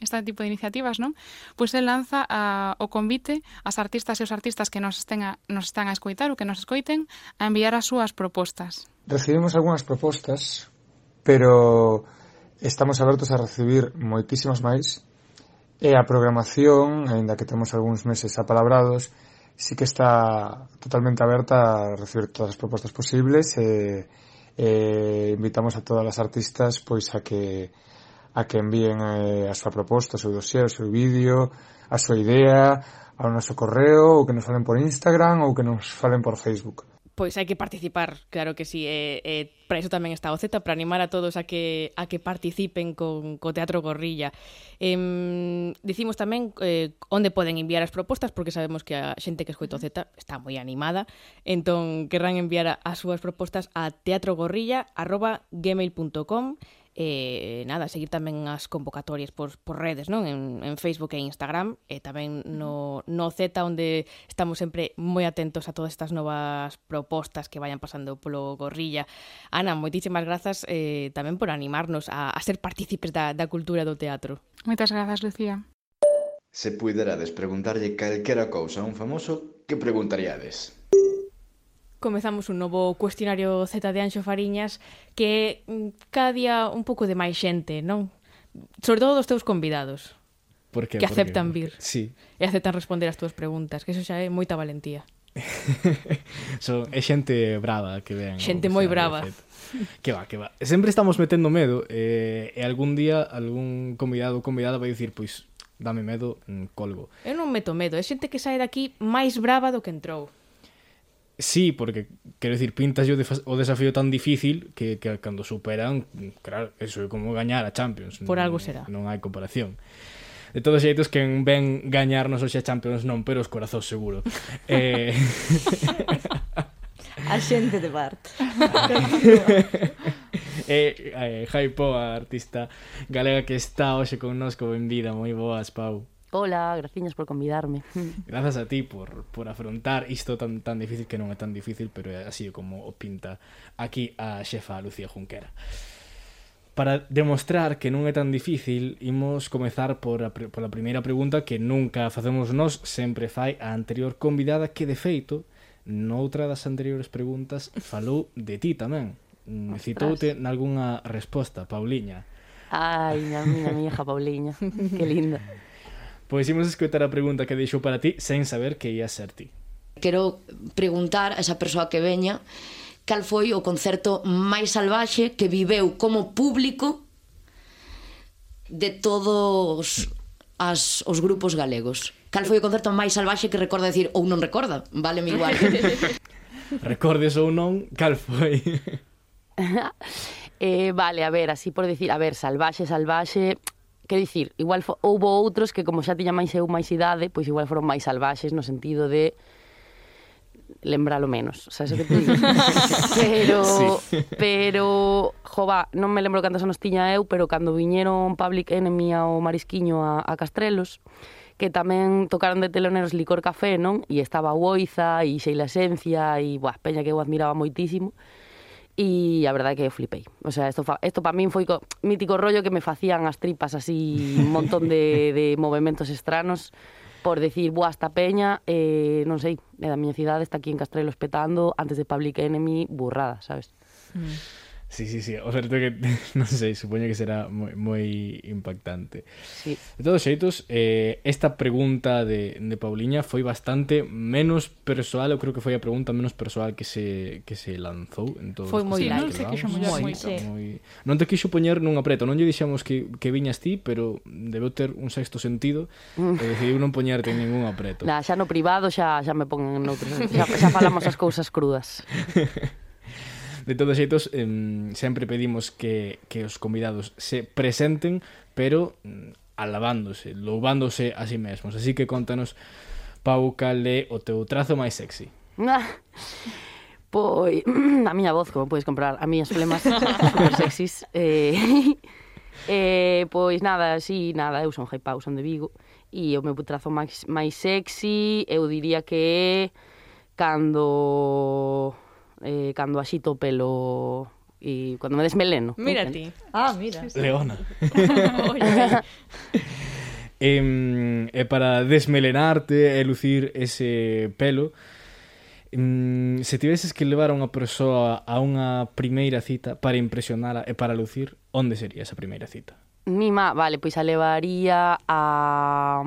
este tipo de iniciativas, non? Pois el lanza a, o convite ás artistas e os artistas que nos, estén a, nos están a escoitar ou que nos escoiten a enviar as súas propostas. Recibimos algunhas propostas pero estamos abertos a recibir moitísimas máis e a programación, aínda que temos algúns meses apalabrados, sí que está totalmente aberta a recibir todas as propostas posibles e, e invitamos a todas as artistas pois a que a que envíen eh, a súa proposta, o seu dossier, o seu vídeo, a súa idea, ao noso correo, ou que nos falen por Instagram ou que nos falen por Facebook pois hai que participar, claro que sí. E, e para iso tamén está o Z, para animar a todos a que a que participen con co Teatro Gorrilla. Em, dicimos tamén eh, onde poden enviar as propostas, porque sabemos que a xente que escoita o Z está moi animada, entón querrán enviar as súas propostas a teatrogorrilla.gmail.com e nada, seguir tamén as convocatorias por, por redes, non? En, en Facebook e Instagram e tamén no, no Z onde estamos sempre moi atentos a todas estas novas propostas que vayan pasando polo Gorrilla. Ana, moitísimas grazas eh, tamén por animarnos a, a ser partícipes da, da cultura do teatro. Moitas grazas, Lucía. Se puiderades preguntarlle calquera cousa a un famoso, que preguntaríades? comezamos un novo cuestionario Z de Anxo Fariñas que mm, cada día un pouco de máis xente, non? Sobre todo dos teus convidados. Por que? Que aceptan Por que? vir. Sí. E aceptan responder as túas preguntas, que eso xa é moita valentía. so, é xente brava que ven. Xente moi brava. Que va, que va. Sempre estamos metendo medo eh, e algún día algún convidado ou convidada vai dicir pois dame medo, mm, colgo. Eu non meto medo, é xente que sae daqui máis brava do que entrou. Sí, porque quero dicir, pintas yo o desafío tan difícil que, que cando superan, claro, eso é como gañar a Champions. Por algo será. Non, hai comparación. De todos xeitos que ven gañarnos hoxe a Champions non, pero os corazóns seguro. eh... a xente de Bart. eh, eh, Jaipo, a artista galega que está hoxe connosco, benvida, moi boas, Pau. Hola, graciñas por convidarme. Grazas a ti por, por afrontar isto tan, tan difícil que non é tan difícil, pero é así como o pinta aquí a xefa Lucía Junquera. Para demostrar que non é tan difícil, imos comezar por a, por a primeira pregunta que nunca facemos nós, sempre fai a anterior convidada que, de feito, noutra das anteriores preguntas falou de ti tamén. Ostras. Citoute nalgúnha resposta, Pauliña. Ai, miña, miña, miña Pauliña, que linda. Pois imos escoitar a pregunta que deixou para ti sen saber que ia ser ti. Quero preguntar a esa persoa que veña cal foi o concerto máis salvaxe que viveu como público de todos as, os grupos galegos. Cal foi o concerto máis salvaxe que recorda decir ou non recorda? Vale, mi igual. Recordes ou non, cal foi? eh, vale, a ver, así por decir, a ver, salvaxe, salvaxe, Que dicir, igual fo, houbo outros que como xa tiña máis eu máis idade, pois igual foron máis salvaxes no sentido de lembralo menos, sabes o que te digo? pero, sí. pero, jova, non me lembro cantos anos tiña eu, pero cando viñeron Public Enemy ao Marisquiño a, a Castrelos, que tamén tocaron de teloneros Licor Café, non? E estaba Oiza e Sheila Esencia e, buah, peña que eu admiraba moitísimo. E a verdade é que eu flipei. O sea, esto, fa, para min foi co, mítico rollo que me facían as tripas así un montón de, de movimentos estranos por decir, boa, esta peña, eh, non sei, eh, da miña cidade está aquí en Castrelos petando antes de Public Enemy, burrada, sabes? Mm. Sí, sí, sí. O certo que, non sei, supoño que será moi, moi impactante. Sí. De todos xeitos, eh, esta pregunta de, de Pauliña foi bastante menos persoal, eu creo que foi a pregunta menos persoal que se, que se lanzou. En todos foi moi light. Non, se quixo moi, sí. moi... non te quixo poñer nun apreto, non lle dixemos que, que viñas ti, pero debeu ter un sexto sentido mm. e decidiu non poñerte en ningún apreto. Nah, xa no privado xa, xa me pon no, xa, xa falamos as cousas crudas. De todos xeitos, sempre pedimos que, que os convidados se presenten, pero mm, alabándose, loubándose a sí mesmos. Así que contanos, Pau, cal é o teu trazo máis sexy? Ah, pois, a miña voz, como podes comprar, a miñas flemas super sexys. Eh, eh, pois nada, sí, nada, eu son Jai Pau, son de Vigo, e o meu trazo máis, máis sexy, eu diría que é cando eh, cando axito o pelo e cando me desmeleno. Mira ti. Ah, mira. Leona. e, e para desmelenarte e lucir ese pelo, em, se tiveses que levar a unha persoa a unha primeira cita para impresionala e para lucir, onde sería esa primeira cita? Mima, vale, pois a levaría a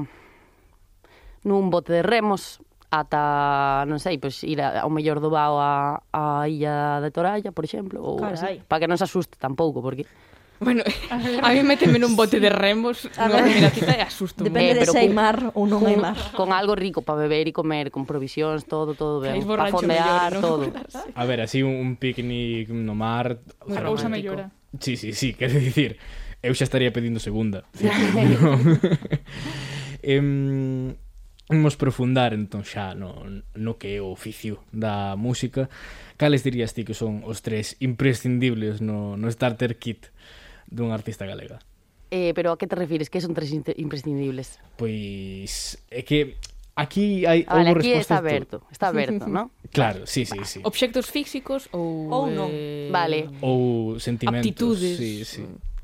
nun bote de remos ata, non sei, pois ir a, ao mellor do Bao a, a Illa de Toralla, por exemplo, ou Carai. así, para que non se asuste tampouco, porque Bueno, a, a mí méteme nun bote de remos na primeira cita e asusto. Depende eh, de se hai mar ou non hai mar. Con algo rico para beber e comer, con provisións, todo, todo ben. Para fondear, mellor, todo. A ver, así un picnic no mar... Unha cousa mellora. Sí, sí, sí, quero dicir, eu xa estaría pedindo segunda. no. em, Imos profundar entón xa no, no que é o oficio da música. Cales dirías ti que son os tres imprescindibles no, no starter kit dun artista galega? Eh, pero a que te refires? Que son tres imprescindibles? Pois é que aquí hai ah, vale, aquí está aberto, está aberto, ¿no? Claro, sí, sí, sí. Obxectos físicos ou ou non. Eh... Vale. Ou sentimentos, Aptitudes. sí, sí.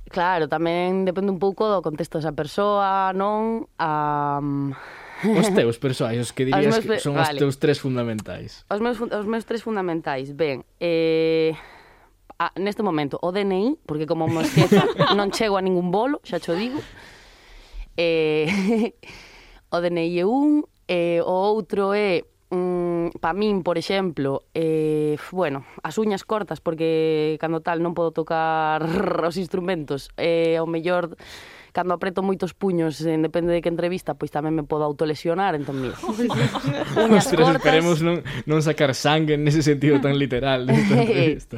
Claro, tamén depende un pouco do contexto desa persoa, non? Um, Os teus persoais, os que dirías os meus, que son vale. os teus tres fundamentais. Os meus, os meus tres fundamentais, ben, eh, a, neste momento o DNI, porque como mosqueta non chego a ningún bolo, xa cho digo. Eh, o DNI é un, eh, o outro é mm, pa min, por exemplo, eh, bueno, as uñas cortas, porque cando tal non podo tocar os instrumentos, eh, ao mellor cando apreto moitos puños, en depende de que entrevista, pois tamén me podo autolesionar, entón mira. uñas Ostras, cortas. esperemos non, non sacar sangue nese sentido tan literal desta entrevista.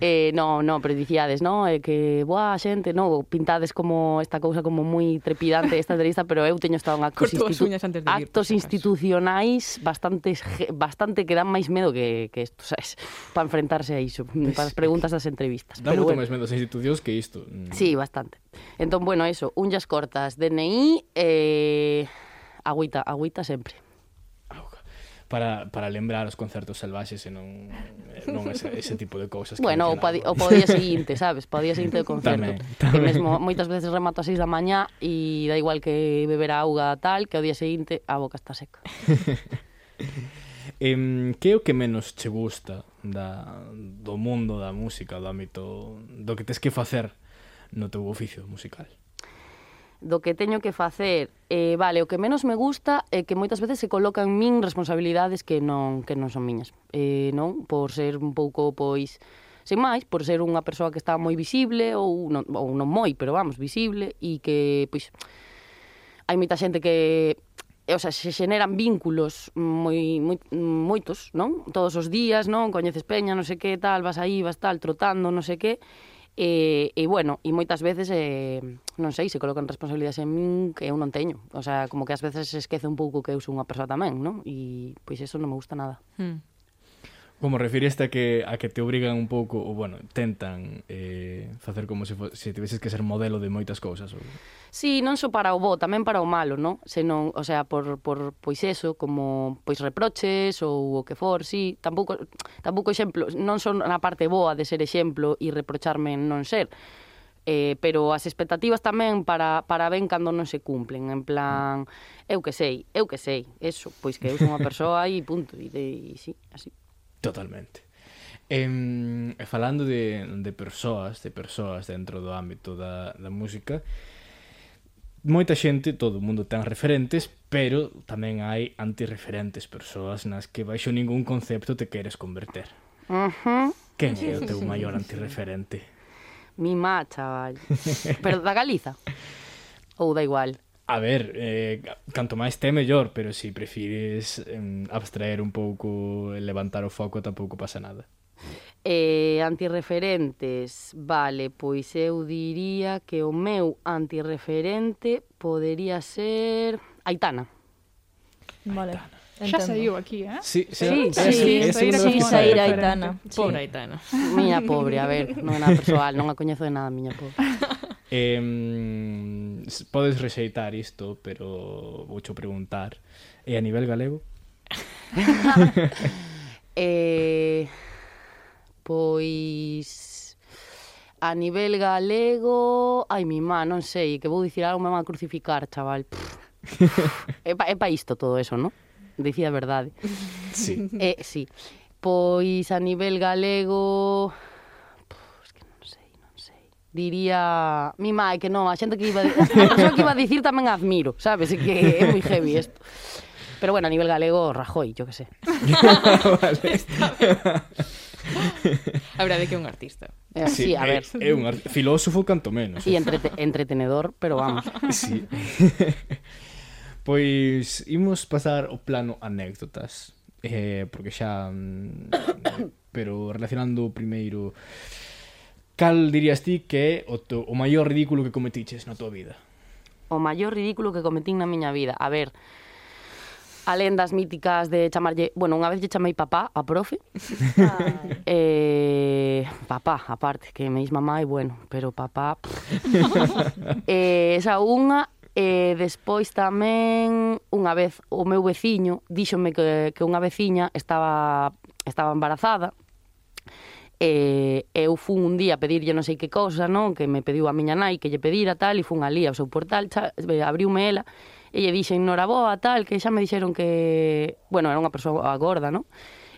Eh, no, no, pero dicíades, no, eh, que boa xente, no, pintades como esta cousa como moi trepidante esta entrevista, pero eu teño estado en actos, institu antes de vir, actos institucionais bastante, bastante que dan máis medo que, que isto, sabes, para enfrentarse a iso, pues, para as preguntas das entrevistas. Dá pero moito bueno. máis medo as institucións que isto. Sí, bastante. Entón, bueno, eso, unhas cortas, DNI, eh, agüita, agüita sempre para, para lembrar os concertos selvaxes e non, eh, non ese, ese tipo de cousas. Que bueno, o, pa, o pa día seguinte, sabes? Pa día seguinte do concerto. Tamén, tamén. Mesmo moitas veces remato a 6 da mañá e da igual que beber auga tal, que ao día seguinte a boca está seca. Em, que é o que menos che gusta da, do mundo da música, do ámbito do que tes que facer no teu oficio musical? do que teño que facer. Eh, vale, o que menos me gusta é que moitas veces se colocan min responsabilidades que non que non son miñas. Eh, non, por ser un pouco pois sen máis, por ser unha persoa que está moi visible ou non, ou non moi, pero vamos, visible e que pois hai moita xente que o sea, se xeneran vínculos moi, moi, moitos, non? Todos os días, non? Coñeces peña, non sei que, tal, vas aí, vas tal, trotando, non sei que, E, e bueno, e moitas veces, eh, non sei, se colocan responsabilidades en min que eu non teño. O sea, como que ás veces se esquece un pouco que eu sou unha persoa tamén, non? E pois eso non me gusta nada. Hmm. Como refiriste a que, a que te obrigan un pouco, ou bueno, tentan eh, facer como se, se tiveses que ser modelo de moitas cousas. Ou... Sí, non só para o bo, tamén para o malo, non? Senón, o sea, por, por pois eso, como pois reproches ou o que for, sí, tampouco, tampouco exemplo, non son na parte boa de ser exemplo e reprocharme en non ser, eh, pero as expectativas tamén para, para ben cando non se cumplen, en plan, eu que sei, eu que sei, eso, pois que eu sou unha persoa e punto, e, de, e sí, así. Totalmente. Eh, e falando de, de persoas, de persoas dentro do ámbito da, da música, moita xente, todo o mundo ten referentes, pero tamén hai antirreferentes persoas nas que baixo ningún concepto te queres converter. Uh -huh. Quen é o teu maior antirreferente? Mi má, chaval. pero da Galiza? Ou da igual? A ver, eh, canto máis té mellor, pero se si prefires eh, abstraer un pouco, levantar o foco, tampouco pasa nada. Eh, antirreferentes, vale, pois eu diría que o meu antirreferente podería ser Aitana. Vale. Aitana. Xa saiu aquí, eh? Sí, sí, sí, sí, sí, sí, sí, sí, sí saír Aitana. Pobre Aitana. Miña pobre, a ver, non é nada persoal, non a coñezo de nada, miña pobre. Eh, podes rexeitar isto, pero voucho preguntar. E a nivel galego? eh, pois a nivel galego, ai mi má, non sei, que vou dicir algo me van a crucificar, chaval. é pa, é pa isto todo eso, non? Dicía a verdade. Sí. Eh, sí. Pois a nivel galego diría mi mãe que non, a xente que iba a, a persoa que iba a dicir tamén admiro, sabes? E que é moi heavy isto. Pero bueno, a nivel galego, Rajoy, yo que sé. vale. a verdade que é un artista. Eh, sí, sí, a ver. É, un art... filósofo canto menos. E eh. entrete entretenedor, pero vamos. sí. pois imos pasar o plano anécdotas. Eh, porque xa mm, pero relacionando primeiro Cal dirías ti que é o, to, o maior ridículo que cometiches na tua vida? O maior ridículo que cometín na miña vida. A ver, alén das míticas de chamarlle... Bueno, unha vez lle chamei papá a profe. eh, papá, aparte, que me dis mamá e bueno, pero papá... eh, esa unha... E eh, despois tamén, unha vez, o meu veciño, díxome que, que unha veciña estaba, estaba embarazada, E eu fun un día a pedirlle non sei que cousa, non? Que me pediu a miña nai que lle pedira tal, e fun ali ao seu portal, xa, abriume ela, e lle dixen, noraboa, tal, que xa me dixeron que... Bueno, era unha persoa gorda, non?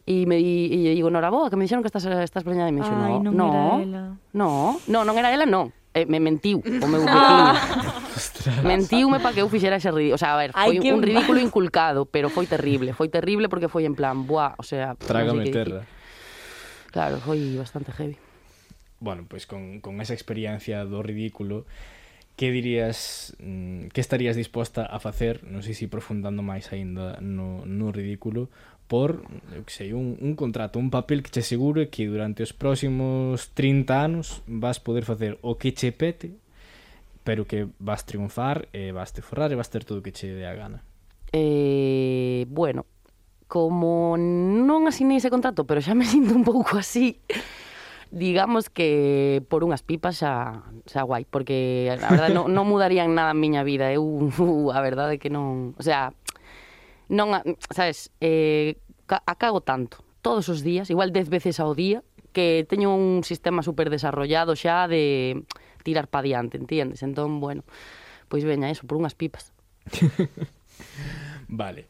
e me e lle digo, "Noraboa, que me dixeron que estás estás preñada de mí." Ai, no, non no, era ela. No, no, non era ela, non. Eh, me mentiu o meu veciño. Mentiume para que eu fixera ese ridículo. O sea, a ver, foi Ay, un ridículo inculcado, pero foi terrible. Foi terrible porque foi en plan, buah, o sea... Trágame no sei terra. Que, Claro, foi bastante heavy. Bueno, pois pues con, con esa experiencia do ridículo, que dirías, mm, que estarías disposta a facer, non sei se profundando máis aínda no, no ridículo, por, eu que sei, un, un contrato, un papel que che asegure que durante os próximos 30 anos vas poder facer o que che pete, pero que vas triunfar e vas te forrar e vas ter todo o que che dé a gana. Eh, bueno, como non asinei ese contrato, pero xa me sinto un pouco así, digamos que por unhas pipas xa, xa guai, porque a verdade non, non mudarían nada a miña vida, eu uh, a verdade que non, o sea, non, sabes, eh, acago tanto, todos os días, igual dez veces ao día, que teño un sistema super desarrollado xa de tirar pa diante, entiendes? Entón, bueno, pois veña, eso, por unhas pipas. vale.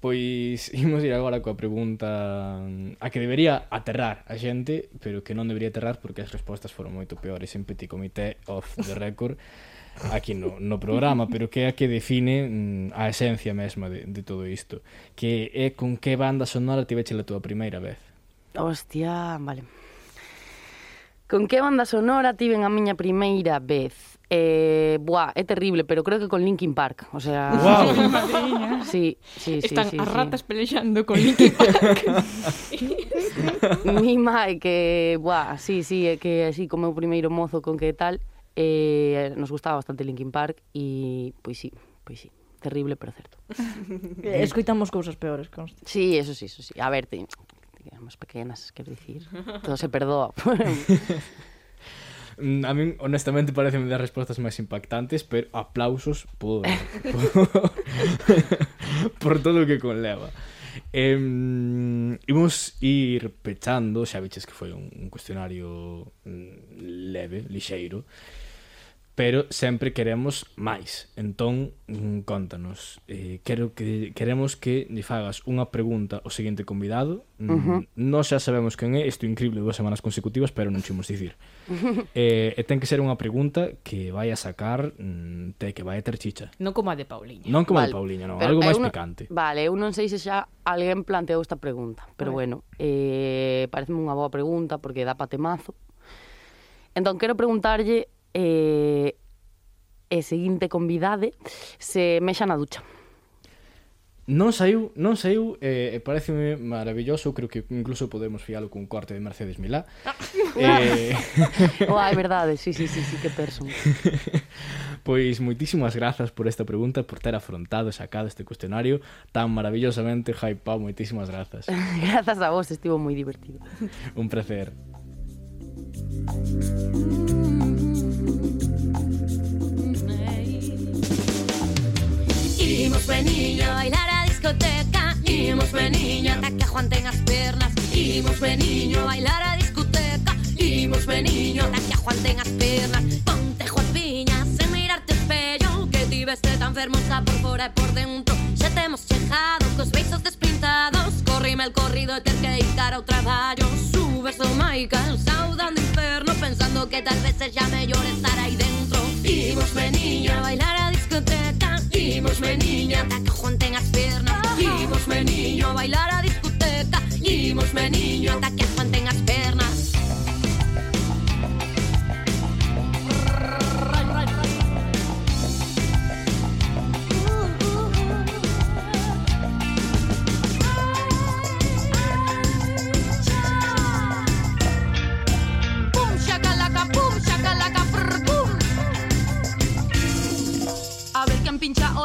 Pois imos ir agora coa pregunta mm, a que debería aterrar a xente, pero que non debería aterrar porque as respostas foron moito peores en Petit Comité of the Record aquí no, no programa, pero que é a que define mm, a esencia mesma de, de todo isto. Que é con que banda sonora tiveche a túa primeira vez? Hostia, vale. Con que banda sonora tiven a miña primeira vez? Eh, buah, é terrible, pero creo que con Linkin Park, o sea... Wow. sí, sí, sí, Están sí, as ratas sí. pelexando con Linkin Park. Mi mai que, buah, sí, sí, é que así como o primeiro mozo con que tal, eh, nos gustaba bastante Linkin Park e, pois sí, pois sí terrible, pero certo. Escoitamos cousas peores, consta. Sí, eso sí, eso sí. A ver, te, éramos pequenas, quero dicir. Todo se perdoa. Mm, a min, honestamente, parece das respostas máis impactantes, pero aplausos por, por, por todo o que conleva. Eh, imos ir pechando, xa viches que foi un, un cuestionario mm, leve, lixeiro, pero sempre queremos máis. Entón, mm, contanos, eh, quero que queremos que lle fagas unha pregunta ao seguinte convidado. Uh -huh. Non xa sabemos quen é, isto é increíble dúas semanas consecutivas, pero non chimos dicir. eh, e ten que ser unha pregunta que vai a sacar mm, te que vai a ter chicha. Non como a de Pauliña. Non como vale. a de Pauliña, non, pero algo máis picante. Vale, eu non sei se xa alguén planteou esta pregunta, pero vale. bueno, eh, pareceme unha boa pregunta porque dá pa temazo. Entón, quero preguntarlle e, e seguinte convidade se mexa na ducha. Non saiu, non saiu, eh, pareceme maravilloso, creo que incluso podemos fialo cun corte de Mercedes Milá. Ah, eh... Oa, é verdade, sí, sí, sí, sí, que person. pois moitísimas grazas por esta pregunta, por ter afrontado e sacado este cuestionario tan maravillosamente, Jaipao, moitísimas grazas. grazas a vos, estivo moi divertido. Un placer. Imos niña a bailar a discoteca. Imos niña hasta que aguanten las pernas. Imos niño a bailar a discoteca. Imos niño hasta que aguanten las pernas. Ponte pello que ti veste tan fermosa por fora e por dentro. Xa temos chejado cos beizos despintados. Corrime el corrido e ter que deitar ao traballo Subes o Michael, saudan inferno Pensando que tal vez sexa mellor estar aí dentro. Imos, meniña, a bailar a discoteca. Imos, meniña, ata que aguanten as pernas Imos, meniño, a bailar a discoteca. Imos, meniño, ata que aguanten as pernas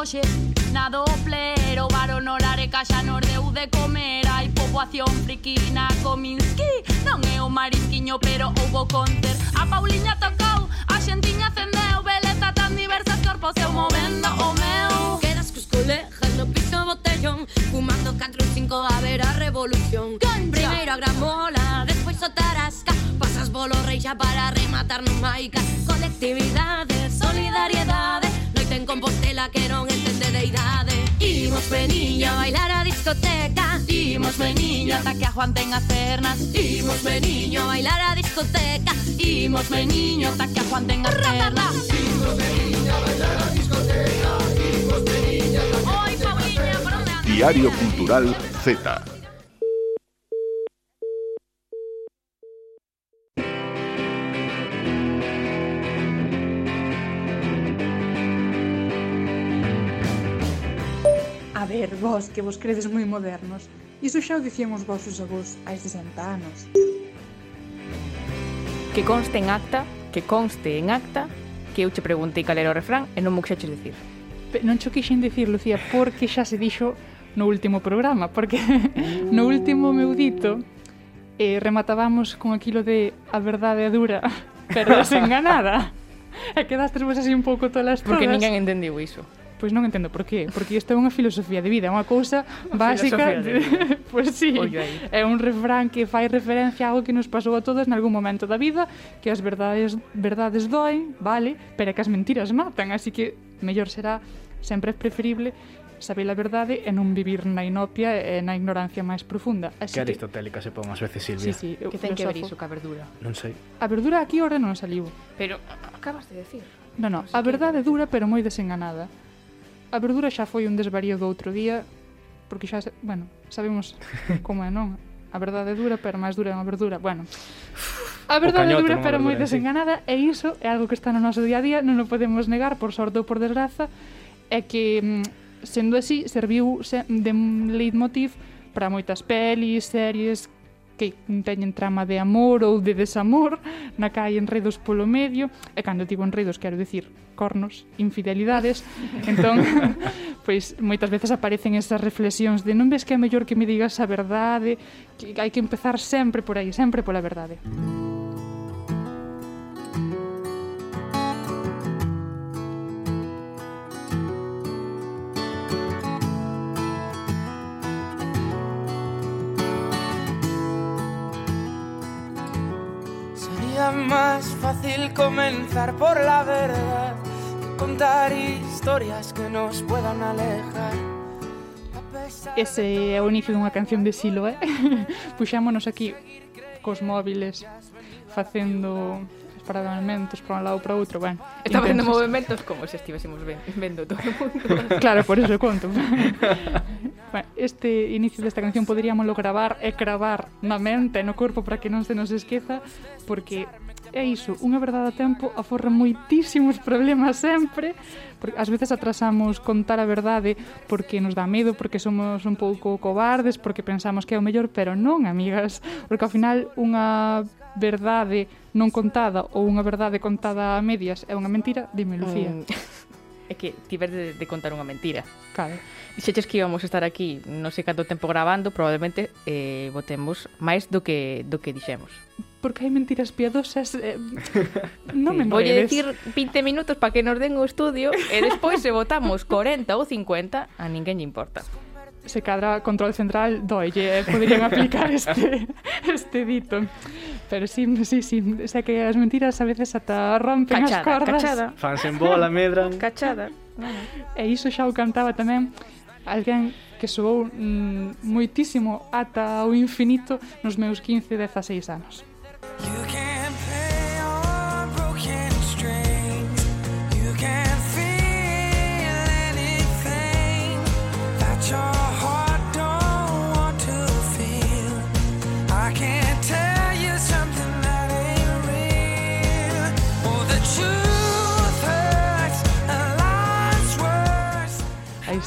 coxe na doble O bar olareca caixa nos deu de comer. Hai poboación friquina Kominsky Non é o marisquiño pero houbo conter. A Pauliña tocou, a xentiña acendeu Beleza tan diversa corpos eu movendo o meu Quedas cos colegas no piso botellón Fumando 4 ou 5 a ver a revolución. Cancha. Primeiro a gramola, despois o tarasca. Pasas bolo rei xa para rematar no maica Colectividade, solidariedade en Compostela que non entende de idade Imos, meniña a bailar a discoteca. Imos, meniña ata que a Juan ten as pernas Imos, meniño a bailar a discoteca. Imos, meniño ata que a Juan ten as pernas Imos, meniña a bailar a discoteca. Imos, ve ata que a Juan ten as pernas Diario Cultural Z. vós que vos credes moi modernos. Iso xa o dicían os vosos avós hai 60 anos. Que conste en acta, que conste en acta, que eu che preguntei cal era o refrán e non mo quixeches dicir. Non cho quixen dicir, Lucía, porque xa se dixo no último programa, porque uh. no último meu dito eh, rematábamos con aquilo de a verdade é dura, pero desenganada. e quedaste vos así un pouco tolas todas. Porque ninguén entendiu iso pois non entendo por qué, porque isto é unha filosofía de vida, é unha cousa básica. De... pois pues, sí, é un refrán que fai referencia a algo que nos pasou a todos nalgún momento da vida, que as verdades verdades doen, vale, pero que as mentiras matan, así que mellor será sempre é preferible saber a verdade e non vivir na inopia e na ignorancia máis profunda. Así que, que aristotélica se pon ás veces, Silvia. Sí, sí, eu, que ten que ver iso ca verdura? Non sei. A verdura aquí ora non saliu. Pero acabas de decir. Non, non, a verdade dura pero moi desenganada a verdura xa foi un desvarío do outro día, porque xa, bueno, sabemos como é, non? A verdade dura, pero máis dura é unha verdura. Bueno, a verdade cañote, dura, pero moi desenganada, e iso é algo que está no noso día a día, non o podemos negar, por sorte ou por desgraza, é que, mm, sendo así, serviu de leitmotiv para moitas pelis, series, que teñen trama de amor ou de desamor, na que hai enredos polo medio, e cando digo enredos quero dicir cornos, infidelidades, entón, pois moitas veces aparecen esas reflexións de non ves que é mellor que me digas a verdade, que hai que empezar sempre por aí, sempre pola verdade. Música más fácil comenzar por la verdad que contar historias que nos puedan alejar. Ese é o inicio dunha canción de Siloé. ¿eh? Puxámonos aquí cos móviles facendo paramentos para un lado para outro, bueno. Está vendo movimentos como se estivésemos vendo todo o mundo. claro, por eso conto. bueno, este inicio desta canción poderíamos gravar e cravar na mente, no corpo para que non se nos esqueza, porque é iso, unha verdade a tempo aforra moitísimos problemas sempre, porque ás veces atrasamos contar a verdade porque nos dá medo, porque somos un pouco cobardes, porque pensamos que é o mellor, pero non, amigas, porque ao final unha verdade non contada ou unha verdade contada a medias é unha mentira, dime, Lucía. Mm é que tiver de, de contar unha mentira. Claro. Dixeches que íbamos estar aquí non sei canto tempo grabando, probablemente eh, votemos máis do que do que dixemos porque hai mentiras piadosas eh, non me Voy a decir 20 minutos para que nos den o estudio e despois se votamos 40 ou 50 a ninguén lle importa se cadra control central doille, eh, poderían aplicar este, este dito. Pero sí, sí, sí, sei que as mentiras a veces ata rompen cachada, as cordas. Cachada, fans en bola, medran. Cachada. E iso xa o cantaba tamén alguén que soou mm, moitísimo ata o infinito nos meus 15, 16 anos.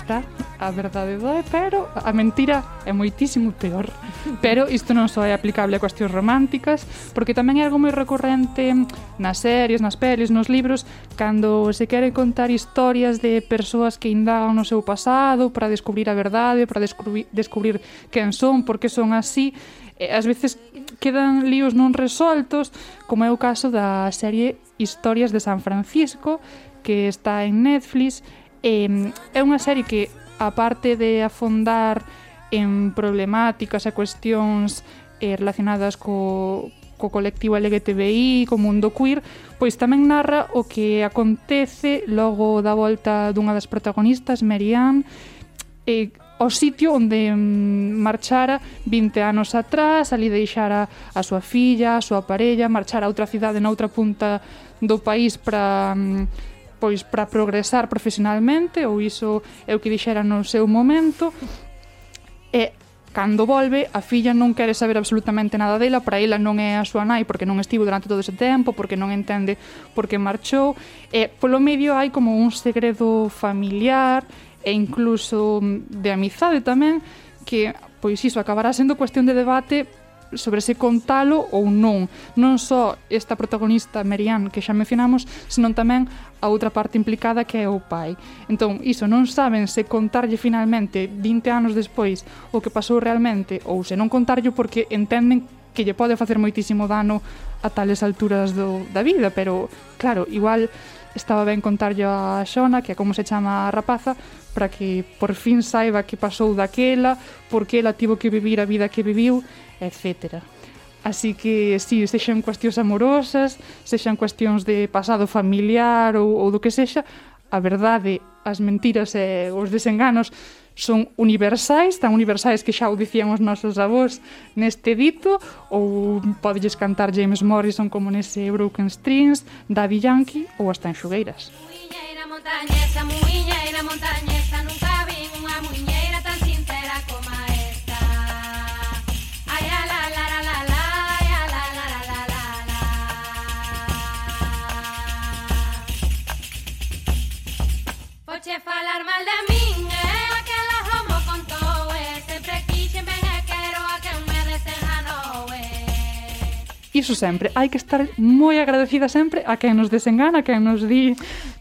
está a verdade doe, pero a mentira é moitísimo peor. Pero isto non só é aplicable a cuestións románticas, porque tamén é algo moi recorrente nas series, nas pelis, nos libros, cando se quere contar historias de persoas que indagan no seu pasado para descubrir a verdade, para descubrir, descubrir quen son, por que son así, e ás veces quedan líos non resoltos, como é o caso da serie Historias de San Francisco, que está en Netflix, Eh, é unha serie que, aparte de afondar en problemáticas e cuestións eh, relacionadas co, co colectivo LGTBI, co mundo queer, pois tamén narra o que acontece logo da volta dunha das protagonistas, Marianne, eh, o sitio onde mm, marchara 20 anos atrás, ali deixara a súa filla, a súa parella, marchara a outra cidade noutra punta do país para mm, pois para progresar profesionalmente ou iso é o que dixera no seu momento. E cando volve a filla non quere saber absolutamente nada dela para ela non é a súa nai porque non estivo durante todo ese tempo porque non entende porque marchou. E polo medio hai como un segredo familiar e incluso mm, de amizade tamén que pois iso acabará sendo cuestión de debate sobre se contalo ou non. Non só esta protagonista Marianne que xa mencionamos, senón tamén a outra parte implicada que é o pai. Entón, iso non saben se contarlle finalmente 20 anos despois o que pasou realmente ou se non contarlle porque entenden que lle pode facer moitísimo dano a tales alturas do, da vida, pero claro, igual estaba ben contarlle a Xona, que é como se chama a rapaza, para que por fin saiba que pasou daquela, por que ela tivo que vivir a vida que viviu, etcétera. Así que, si, sí, sexan cuestións amorosas, sexan cuestións de pasado familiar ou, ou do que sexa, a verdade, as mentiras e os desenganos son universais, tan universais que xa o dicían os nosos avós neste dito, ou podelles cantar James Morrison como nese Broken Strings, Daddy Yankee ou hasta en xugueiras. Muiñeira montañesa, muiñeira montañesa, nunca vin unha muiñeira tan sincera como esta. La, la, la, la, la, la, la, la, la. Poche falar mal de mí, iso sempre, hai que estar moi agradecida sempre a quen nos desengana, a quen nos di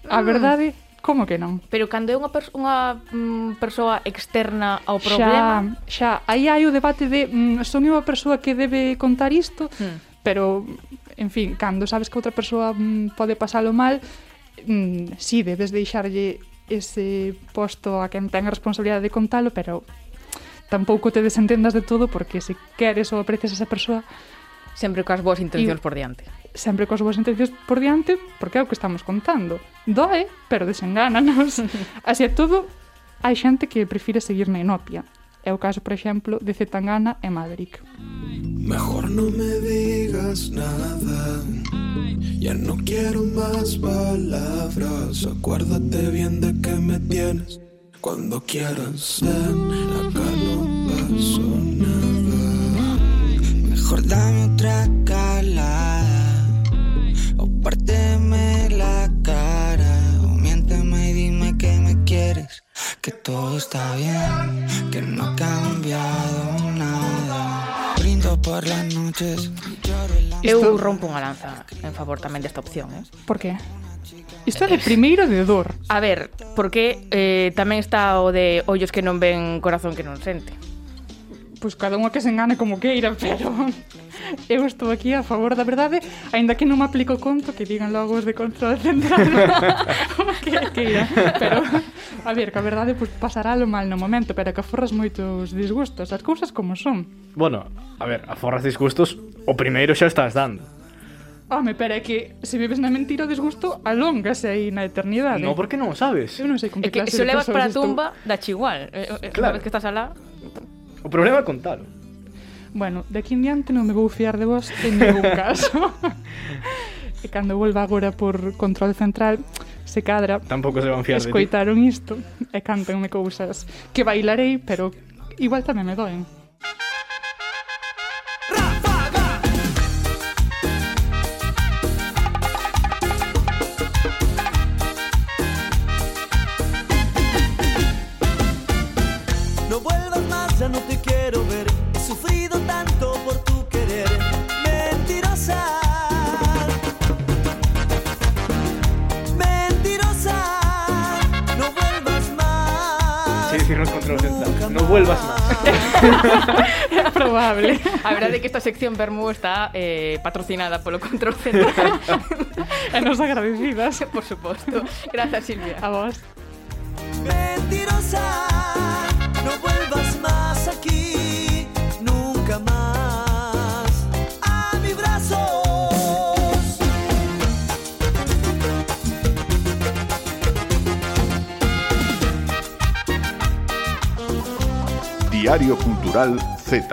a ah. verdade, como que non? Pero cando é unha, pers unha mm, persoa externa ao problema... Xa, xa, aí hai o debate de mm, son unha persoa que debe contar isto, mm. pero, en fin, cando sabes que outra persoa mm, pode pasalo mal, mm, si sí, debes deixarlle ese posto a quen ten a responsabilidade de contalo, pero tampouco te desentendas de todo porque se queres ou aprecias a esa persoa, Sempre coas boas intencións e, por diante. Sempre coas boas intencións por diante, porque é o que estamos contando. Doe, pero desengánanos. Así é todo, hai xente que prefire seguir na inopia. É o caso, por exemplo, de Zetangana e Maverick. Mejor no me digas nada Ya no quiero más palabras Acuérdate bien de que me tienes Cuando quieras ven, acá no pasó nada Mejor dame otra calada o párteme la cara o miénteme y dime que me quieres, que todo está bien, que no ha cambiado nada. Brindo por las noches. Eu rompo unha lanza en favor tamén desta opción, eh? Por que? Isto é de primeiro de dor. A ver, porque eh, tamén está o de ollos que non ven, corazón que non sente pois cada unha que se engane como queira, pero eu estou aquí a favor da verdade, aínda que non me aplico conto que digan logo os de control central. que, queira. Pero, a ver, que a verdade pois, pasará lo mal no momento, pero que aforras moitos disgustos, as cousas como son. Bueno, a ver, aforras disgustos, o primeiro xa estás dando. Home, pero é que se vives na mentira o disgusto alóngase aí na eternidade. Non, porque non sabes. Eu non sei con que, é que clase se de levas para a tumba, estou... dache igual. Eh, eh, claro. Unha vez que estás alá... O problema é contalo. Bueno, de aquí en diante non me vou fiar de vos en ningún caso. e cando volva agora por control central, se cadra... Tampouco se van fiar Escoitaron de ti. isto e cantanme cousas que bailarei, pero igual tamén me doen. No vuelvas máis. É probable. Verdade é que esta sección Bermú está eh, patrocinada polo Control Central. nos agradecidas. Por suposto. Grazas, Silvia. A vos. Mentirosa. Diario Cultural Z.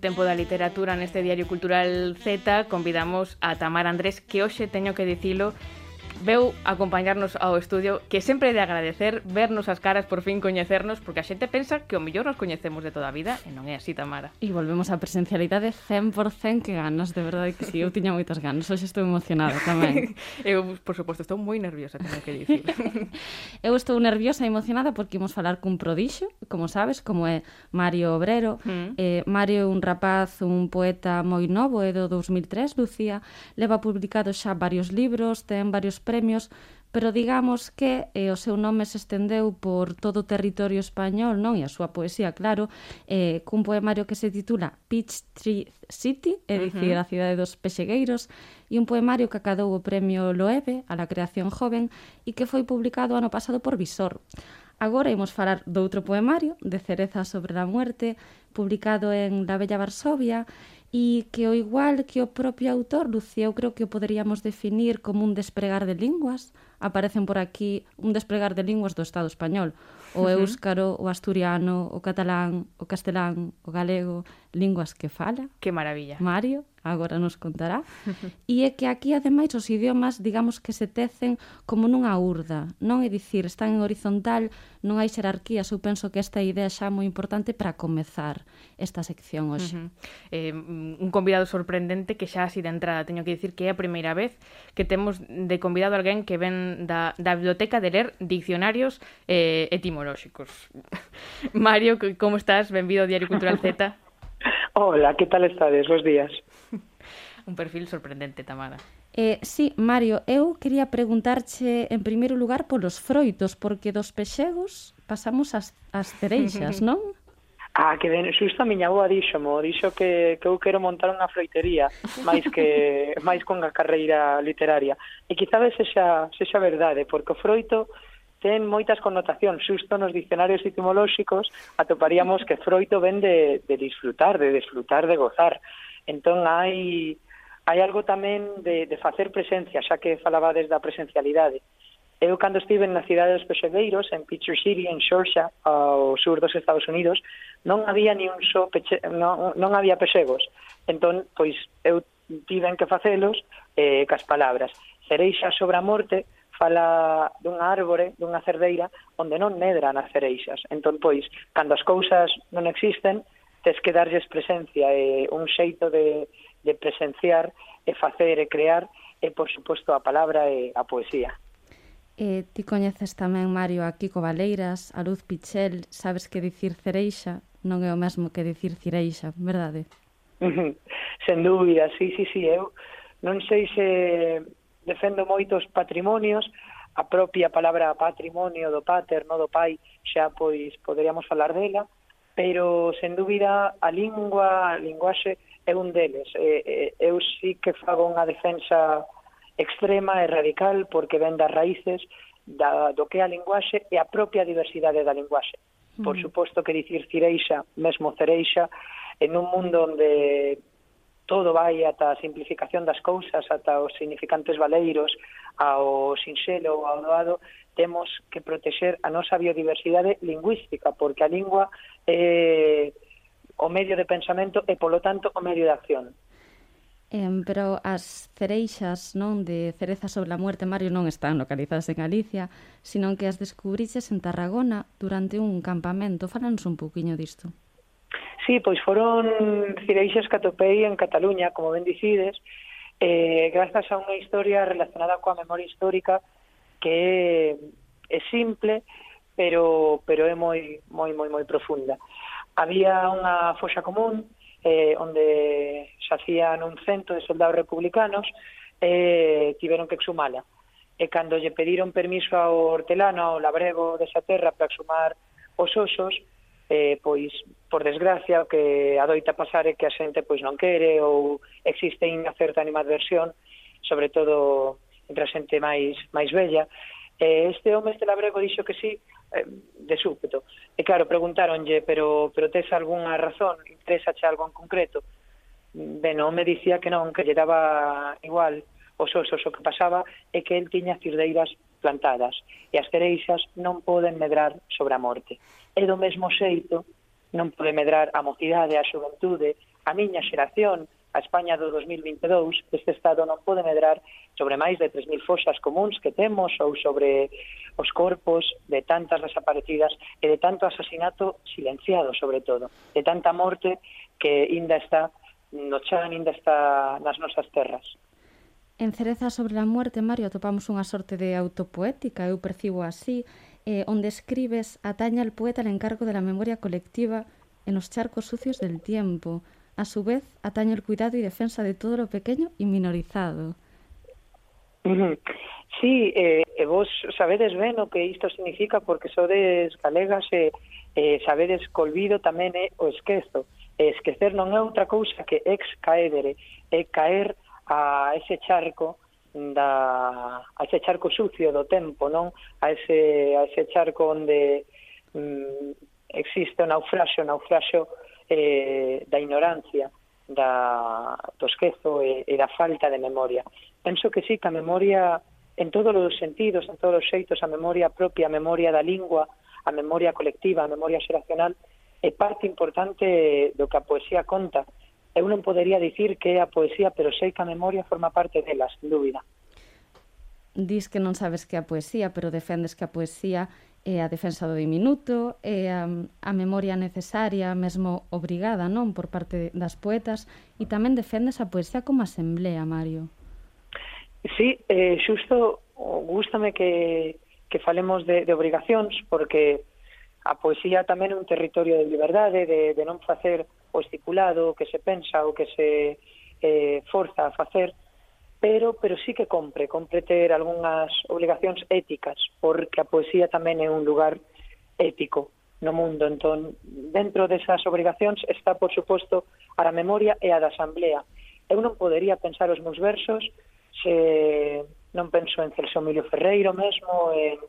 Tempo da literatura neste Diario Cultural Z convidamos a Tamara Andrés que hoxe teño que dicilo veu acompañarnos ao estudio que sempre de agradecer vernos as caras por fin coñecernos porque a xente pensa que o mellor nos coñecemos de toda a vida e non é así, Tamara. E volvemos á presencialidade 100% que ganas, de verdade que si, sí, eu tiña moitas ganas, hoxe estou emocionada tamén. eu, por suposto, estou moi nerviosa, teño que dicir. eu estou nerviosa e emocionada porque imos falar cun prodixo, como sabes, como é Mario Obrero. Mm. Eh, Mario é un rapaz, un poeta moi novo, é do 2003, Lucía, leva publicado xa varios libros, ten varios premios, pero digamos que eh, o seu nome se estendeu por todo o territorio español, non? E a súa poesía, claro, eh, cun poemario que se titula Peach Tree City, é dicir, uh -huh. a cidade dos pexegueiros, e un poemario que acadou o premio Loewe a la creación joven e que foi publicado ano pasado por Visor. Agora imos falar doutro poemario, de Cereza sobre a muerte, publicado en La Bella Varsovia, e que o igual que o propio autor, Lucía, eu creo que o poderíamos definir como un despregar de linguas. Aparecen por aquí un despregar de linguas do Estado español. O éuscaro, uh -huh. o asturiano, o catalán, o castelán, o galego, linguas que fala. Que maravilla. Mario agora nos contará, e é que aquí, ademais, os idiomas, digamos que se tecen como nunha urda, non? É dicir, están en horizontal, non hai xerarquías, eu penso que esta idea xa é moi importante para comezar esta sección hoxe. Uh -huh. eh, mm, un convidado sorprendente que xa así de entrada, teño que dicir que é a primeira vez que temos de convidado alguén que ven da, da biblioteca de ler diccionarios eh, etimolóxicos. Mario, como estás? Benvido ao Diario Cultural Z. Hola, que tal estades? Bos días un perfil sorprendente, Tamara. Eh, sí, Mario, eu quería preguntarche en primeiro lugar polos froitos, porque dos pexegos pasamos as, as cereixas, non? Ah, que ben, xusto a miña boa díxomo, dixo que, que eu quero montar unha froitería máis que máis con a carreira literaria. E quizás sexa, sexa verdade, porque o froito ten moitas connotacións. Xusto nos dicionarios etimolóxicos atoparíamos que froito ven de, de disfrutar, de disfrutar, de gozar. Entón hai hai algo tamén de, de facer presencia, xa que falabades da presencialidade. Eu cando estive na cidade dos Pexebeiros, en Pitcher City, en Xorxa, ao sur dos Estados Unidos, non había ni un só peche, non, non había pexegos. Entón, pois, eu tiven que facelos eh, cas palabras. Cereixa sobre a morte fala dunha árbore, dunha cerdeira, onde non medran as cereixas. Entón, pois, cando as cousas non existen, tes que darlles presencia e eh, un xeito de, de presenciar e facer e crear e, por suposto, a palabra e a poesía. E ti coñeces tamén, Mario, a Kiko Valeiras, a Luz Pichel, sabes que dicir cereixa non é o mesmo que dicir cireixa, verdade? Sen dúbida, sí, sí, sí, eu non sei se defendo moitos patrimonios, a propia palabra patrimonio do pater, no do pai, xa pois poderíamos falar dela, pero sen dúbida a lingua, a linguaxe é un deles. E, eu sí que fago unha defensa extrema e radical porque ven das raíces da, do que é a linguaxe e a propia diversidade da linguaxe. Por mm. suposto que dicir cireixa, mesmo cereixa, en un mundo onde todo vai ata a simplificación das cousas, ata os significantes valeiros, ao sinxelo, ao doado, temos que protexer a nosa biodiversidade lingüística, porque a lingua é eh, o medio de pensamento e, polo tanto, o medio de acción. Eh, pero as cereixas non de Cereza sobre a Muerte, Mario, non están localizadas en Galicia, sino que as descubriches en Tarragona durante un campamento. Falanos un pouquiño disto. Sí, pois foron cereixas que atopei en Cataluña, como ben dicides, eh, grazas a unha historia relacionada coa memoria histórica que é, é simple, pero pero é moi moi moi moi profunda. Había unha foxa común eh, onde xacían un cento de soldados republicanos e eh, tiveron que exhumala. E eh, cando lle pediron permiso ao hortelano, ao labrego desa terra para exhumar os osos, eh, pois, por desgracia, o que adoita pasar é que a xente pois non quere ou existe unha certa animadversión, sobre todo entre a xente máis máis bella. E este home, este labrego, dixo que sí, eh, de súpeto. E claro, preguntáronlle, pero, pero tes algunha razón, interesache algo en concreto? Ben, o home dicía que non, que lle daba igual os osos o que pasaba é que el tiña cirdeiras plantadas e as cereixas non poden medrar sobre a morte. E do mesmo xeito non pode medrar a mocidade, a xuventude, a miña xeración, A España do 2022 este Estado non pode medrar sobre máis de 3.000 fosas comuns que temos ou sobre os corpos de tantas desaparecidas e de tanto asasinato silenciado, sobre todo, de tanta morte que ainda está no chan, ainda está nas nosas terras. En Cereza sobre a muerte, Mario, atopamos unha sorte de autopoética, eu percibo así, eh, onde escribes ataña al poeta el encargo de la memoria colectiva en os charcos sucios del tiempo, a su vez, atañe el cuidado y defensa de todo lo pequeño y minorizado. Sí, eh, vos sabedes ben o que isto significa porque sodes galegas e eh, sabedes que olvido tamén é o esquezo. Esquecer non é outra cousa que ex caedere, é caer a ese charco da a ese charco sucio do tempo, non? A ese a ese charco onde mm, existe o naufraxo, naufraxo eh, da ignorancia, da, do esquezo e, e da falta de memoria. Penso que sí, que a memoria en todos os sentidos, en todos os xeitos, a memoria propia, a memoria da lingua, a memoria colectiva, a memoria xeracional, é parte importante do que a poesía conta. Eu non podería dicir que é a poesía, pero sei que a memoria forma parte dela, sin dúbida. Dis que non sabes que é a poesía, pero defendes que a poesía e a defensa do diminuto, e a, a memoria necesaria, mesmo obrigada, non, por parte das poetas, e tamén defendes a poesía como asemblea, Mario. Sí, eh, xusto, gústame que, que falemos de, de obrigacións, porque a poesía tamén é un territorio de liberdade, de, de non facer o estipulado, o que se pensa, o que se eh, forza a facer, pero pero sí que compre, compre ter algunhas obligacións éticas, porque a poesía tamén é un lugar ético no mundo. Entón, dentro desas obrigacións está, por suposto, a da memoria e a da asamblea. Eu non podería pensar os meus versos se non penso en Celso Emilio Ferreiro mesmo, en,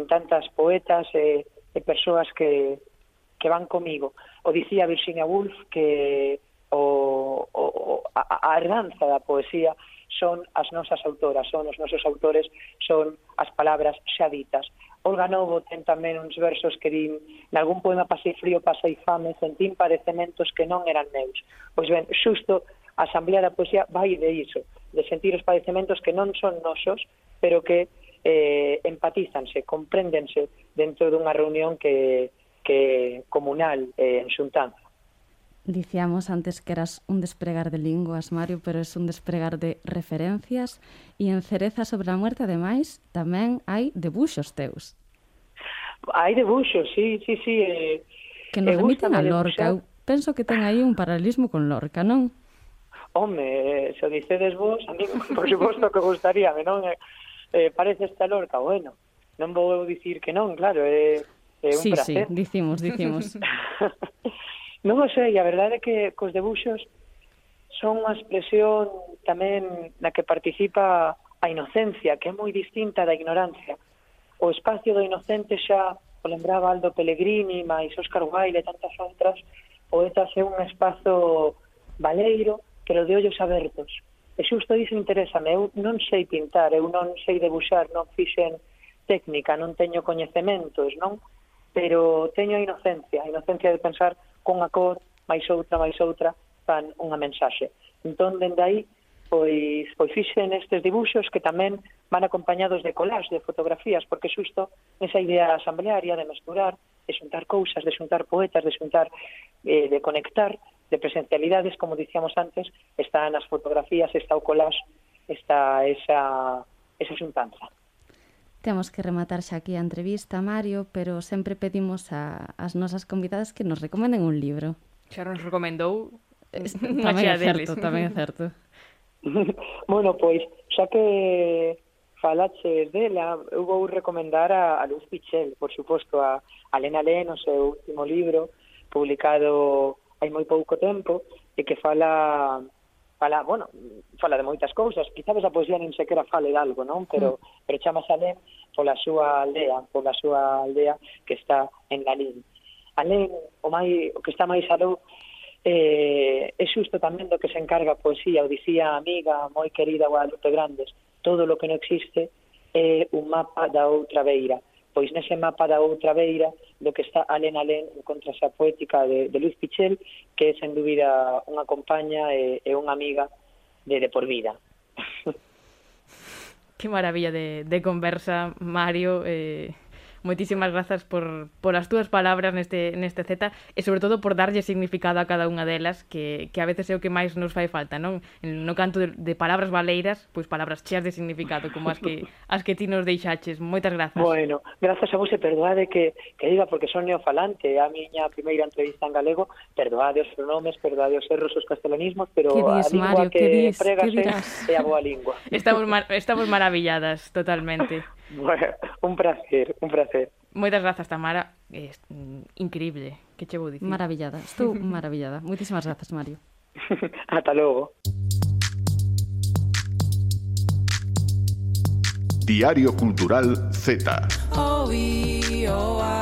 en tantas poetas e, e persoas que, que van comigo. O dicía Virginia Woolf que o, o, a, a herdanza da poesía son as nosas autoras, son os nosos autores, son as palabras xa ditas. Olga Novo ten tamén uns versos que din «Nalgún poema pasei frío, pasei fame, sentín padecementos que non eran meus». Pois ben, xusto a Asamblea da Poesía vai de iso, de sentir os padecementos que non son nosos, pero que eh, empatízanse, compréndense dentro dunha reunión que, que comunal eh, en xuntanza. Dicíamos antes que eras un despregar de linguas, Mario, pero es un despregar de referencias e en Cereza sobre a muerte, ademais, tamén hai debuxos teus. Hai debuxos, sí, sí, sí. Eh, que nos remiten a Lorca. Eu penso que ten aí un paralelismo con Lorca, non? Home, eh, se o dicedes vos, a mí, por suposto que gustaría, non? Eh, eh, parece esta Lorca, bueno, non vou dicir que non, claro, é, eh, é eh, un sí, placer. Sí, sí, dicimos, dicimos. Non o sei, a verdade é que cos debuxos son unha expresión tamén na que participa a inocencia, que é moi distinta da ignorancia. O espacio do inocente xa o lembraba Aldo Pellegrini, máis Óscar Wilde e tantas outras, poetas é un espazo valeiro, pero de ollos abertos. E xusto iso interésame, eu non sei pintar, eu non sei debuxar, non fixen técnica, non teño coñecementos, non? Pero teño a inocencia, a inocencia de pensar cunha cor, máis outra, máis outra, fan unha mensaxe. Entón, dende aí, pois, pois fixen estes dibuxos que tamén van acompañados de collage, de fotografías, porque xusto esa idea asamblearia de mesturar, de xuntar cousas, de xuntar poetas, de xuntar, eh, de conectar, de presencialidades, como dicíamos antes, están as fotografías, está o collage, está esa, esa xuntanza. Temos que rematar xa aquí a entrevista, Mario, pero sempre pedimos a, as nosas convidadas que nos recomenden un libro. Xa nos recomendou eh, tamén é certo, tamén é certo. bueno, pois, xa que falaches dela, eu vou recomendar a, a Luz Pichel, por suposto, a, a Lena Len, o seu último libro, publicado hai moi pouco tempo, e que fala fala, bueno, fala de moitas cousas, quizás a poesía nin sequera fale de algo, non? Pero, mm. pero chama Salem pola súa aldea, pola súa aldea que está en Lalín. Alén, o, mai, o que está máis aló, eh, é xusto tamén do que se encarga a poesía, o dicía a amiga moi querida Guadalupe Grandes, todo lo que non existe é un mapa da outra beira, pois nese mapa da outra beira do que está alén alén contra esa poética de, de Luis Pichel, que é sen dúbida unha compaña e, e unha amiga de, de por vida. Que maravilla de, de conversa, Mario. Eh, moitísimas grazas por, por as túas palabras neste, neste Z e sobre todo por darlle significado a cada unha delas que, que a veces é o que máis nos fai falta, non? No canto de, de palabras valeiras, pois palabras cheas de significado como as que as que ti nos deixaches. Moitas grazas. Bueno, grazas a vos e perdoade que, que diga porque son neofalante, a miña primeira entrevista en galego, perdoade os pronomes, perdoade os erros, os castelanismos, pero que dices, a lingua Mario, que, que dis, pregase é a boa lingua. Estamos, mar, estamos maravilladas totalmente. bueno, un placer, un placer. placer. Moitas grazas, Tamara. Mm, increíble. Que che? Maravillada. Estou maravillada. Moitísimas grazas, Mario. Ata logo. Diario Cultural Z. Oh, oh, oh.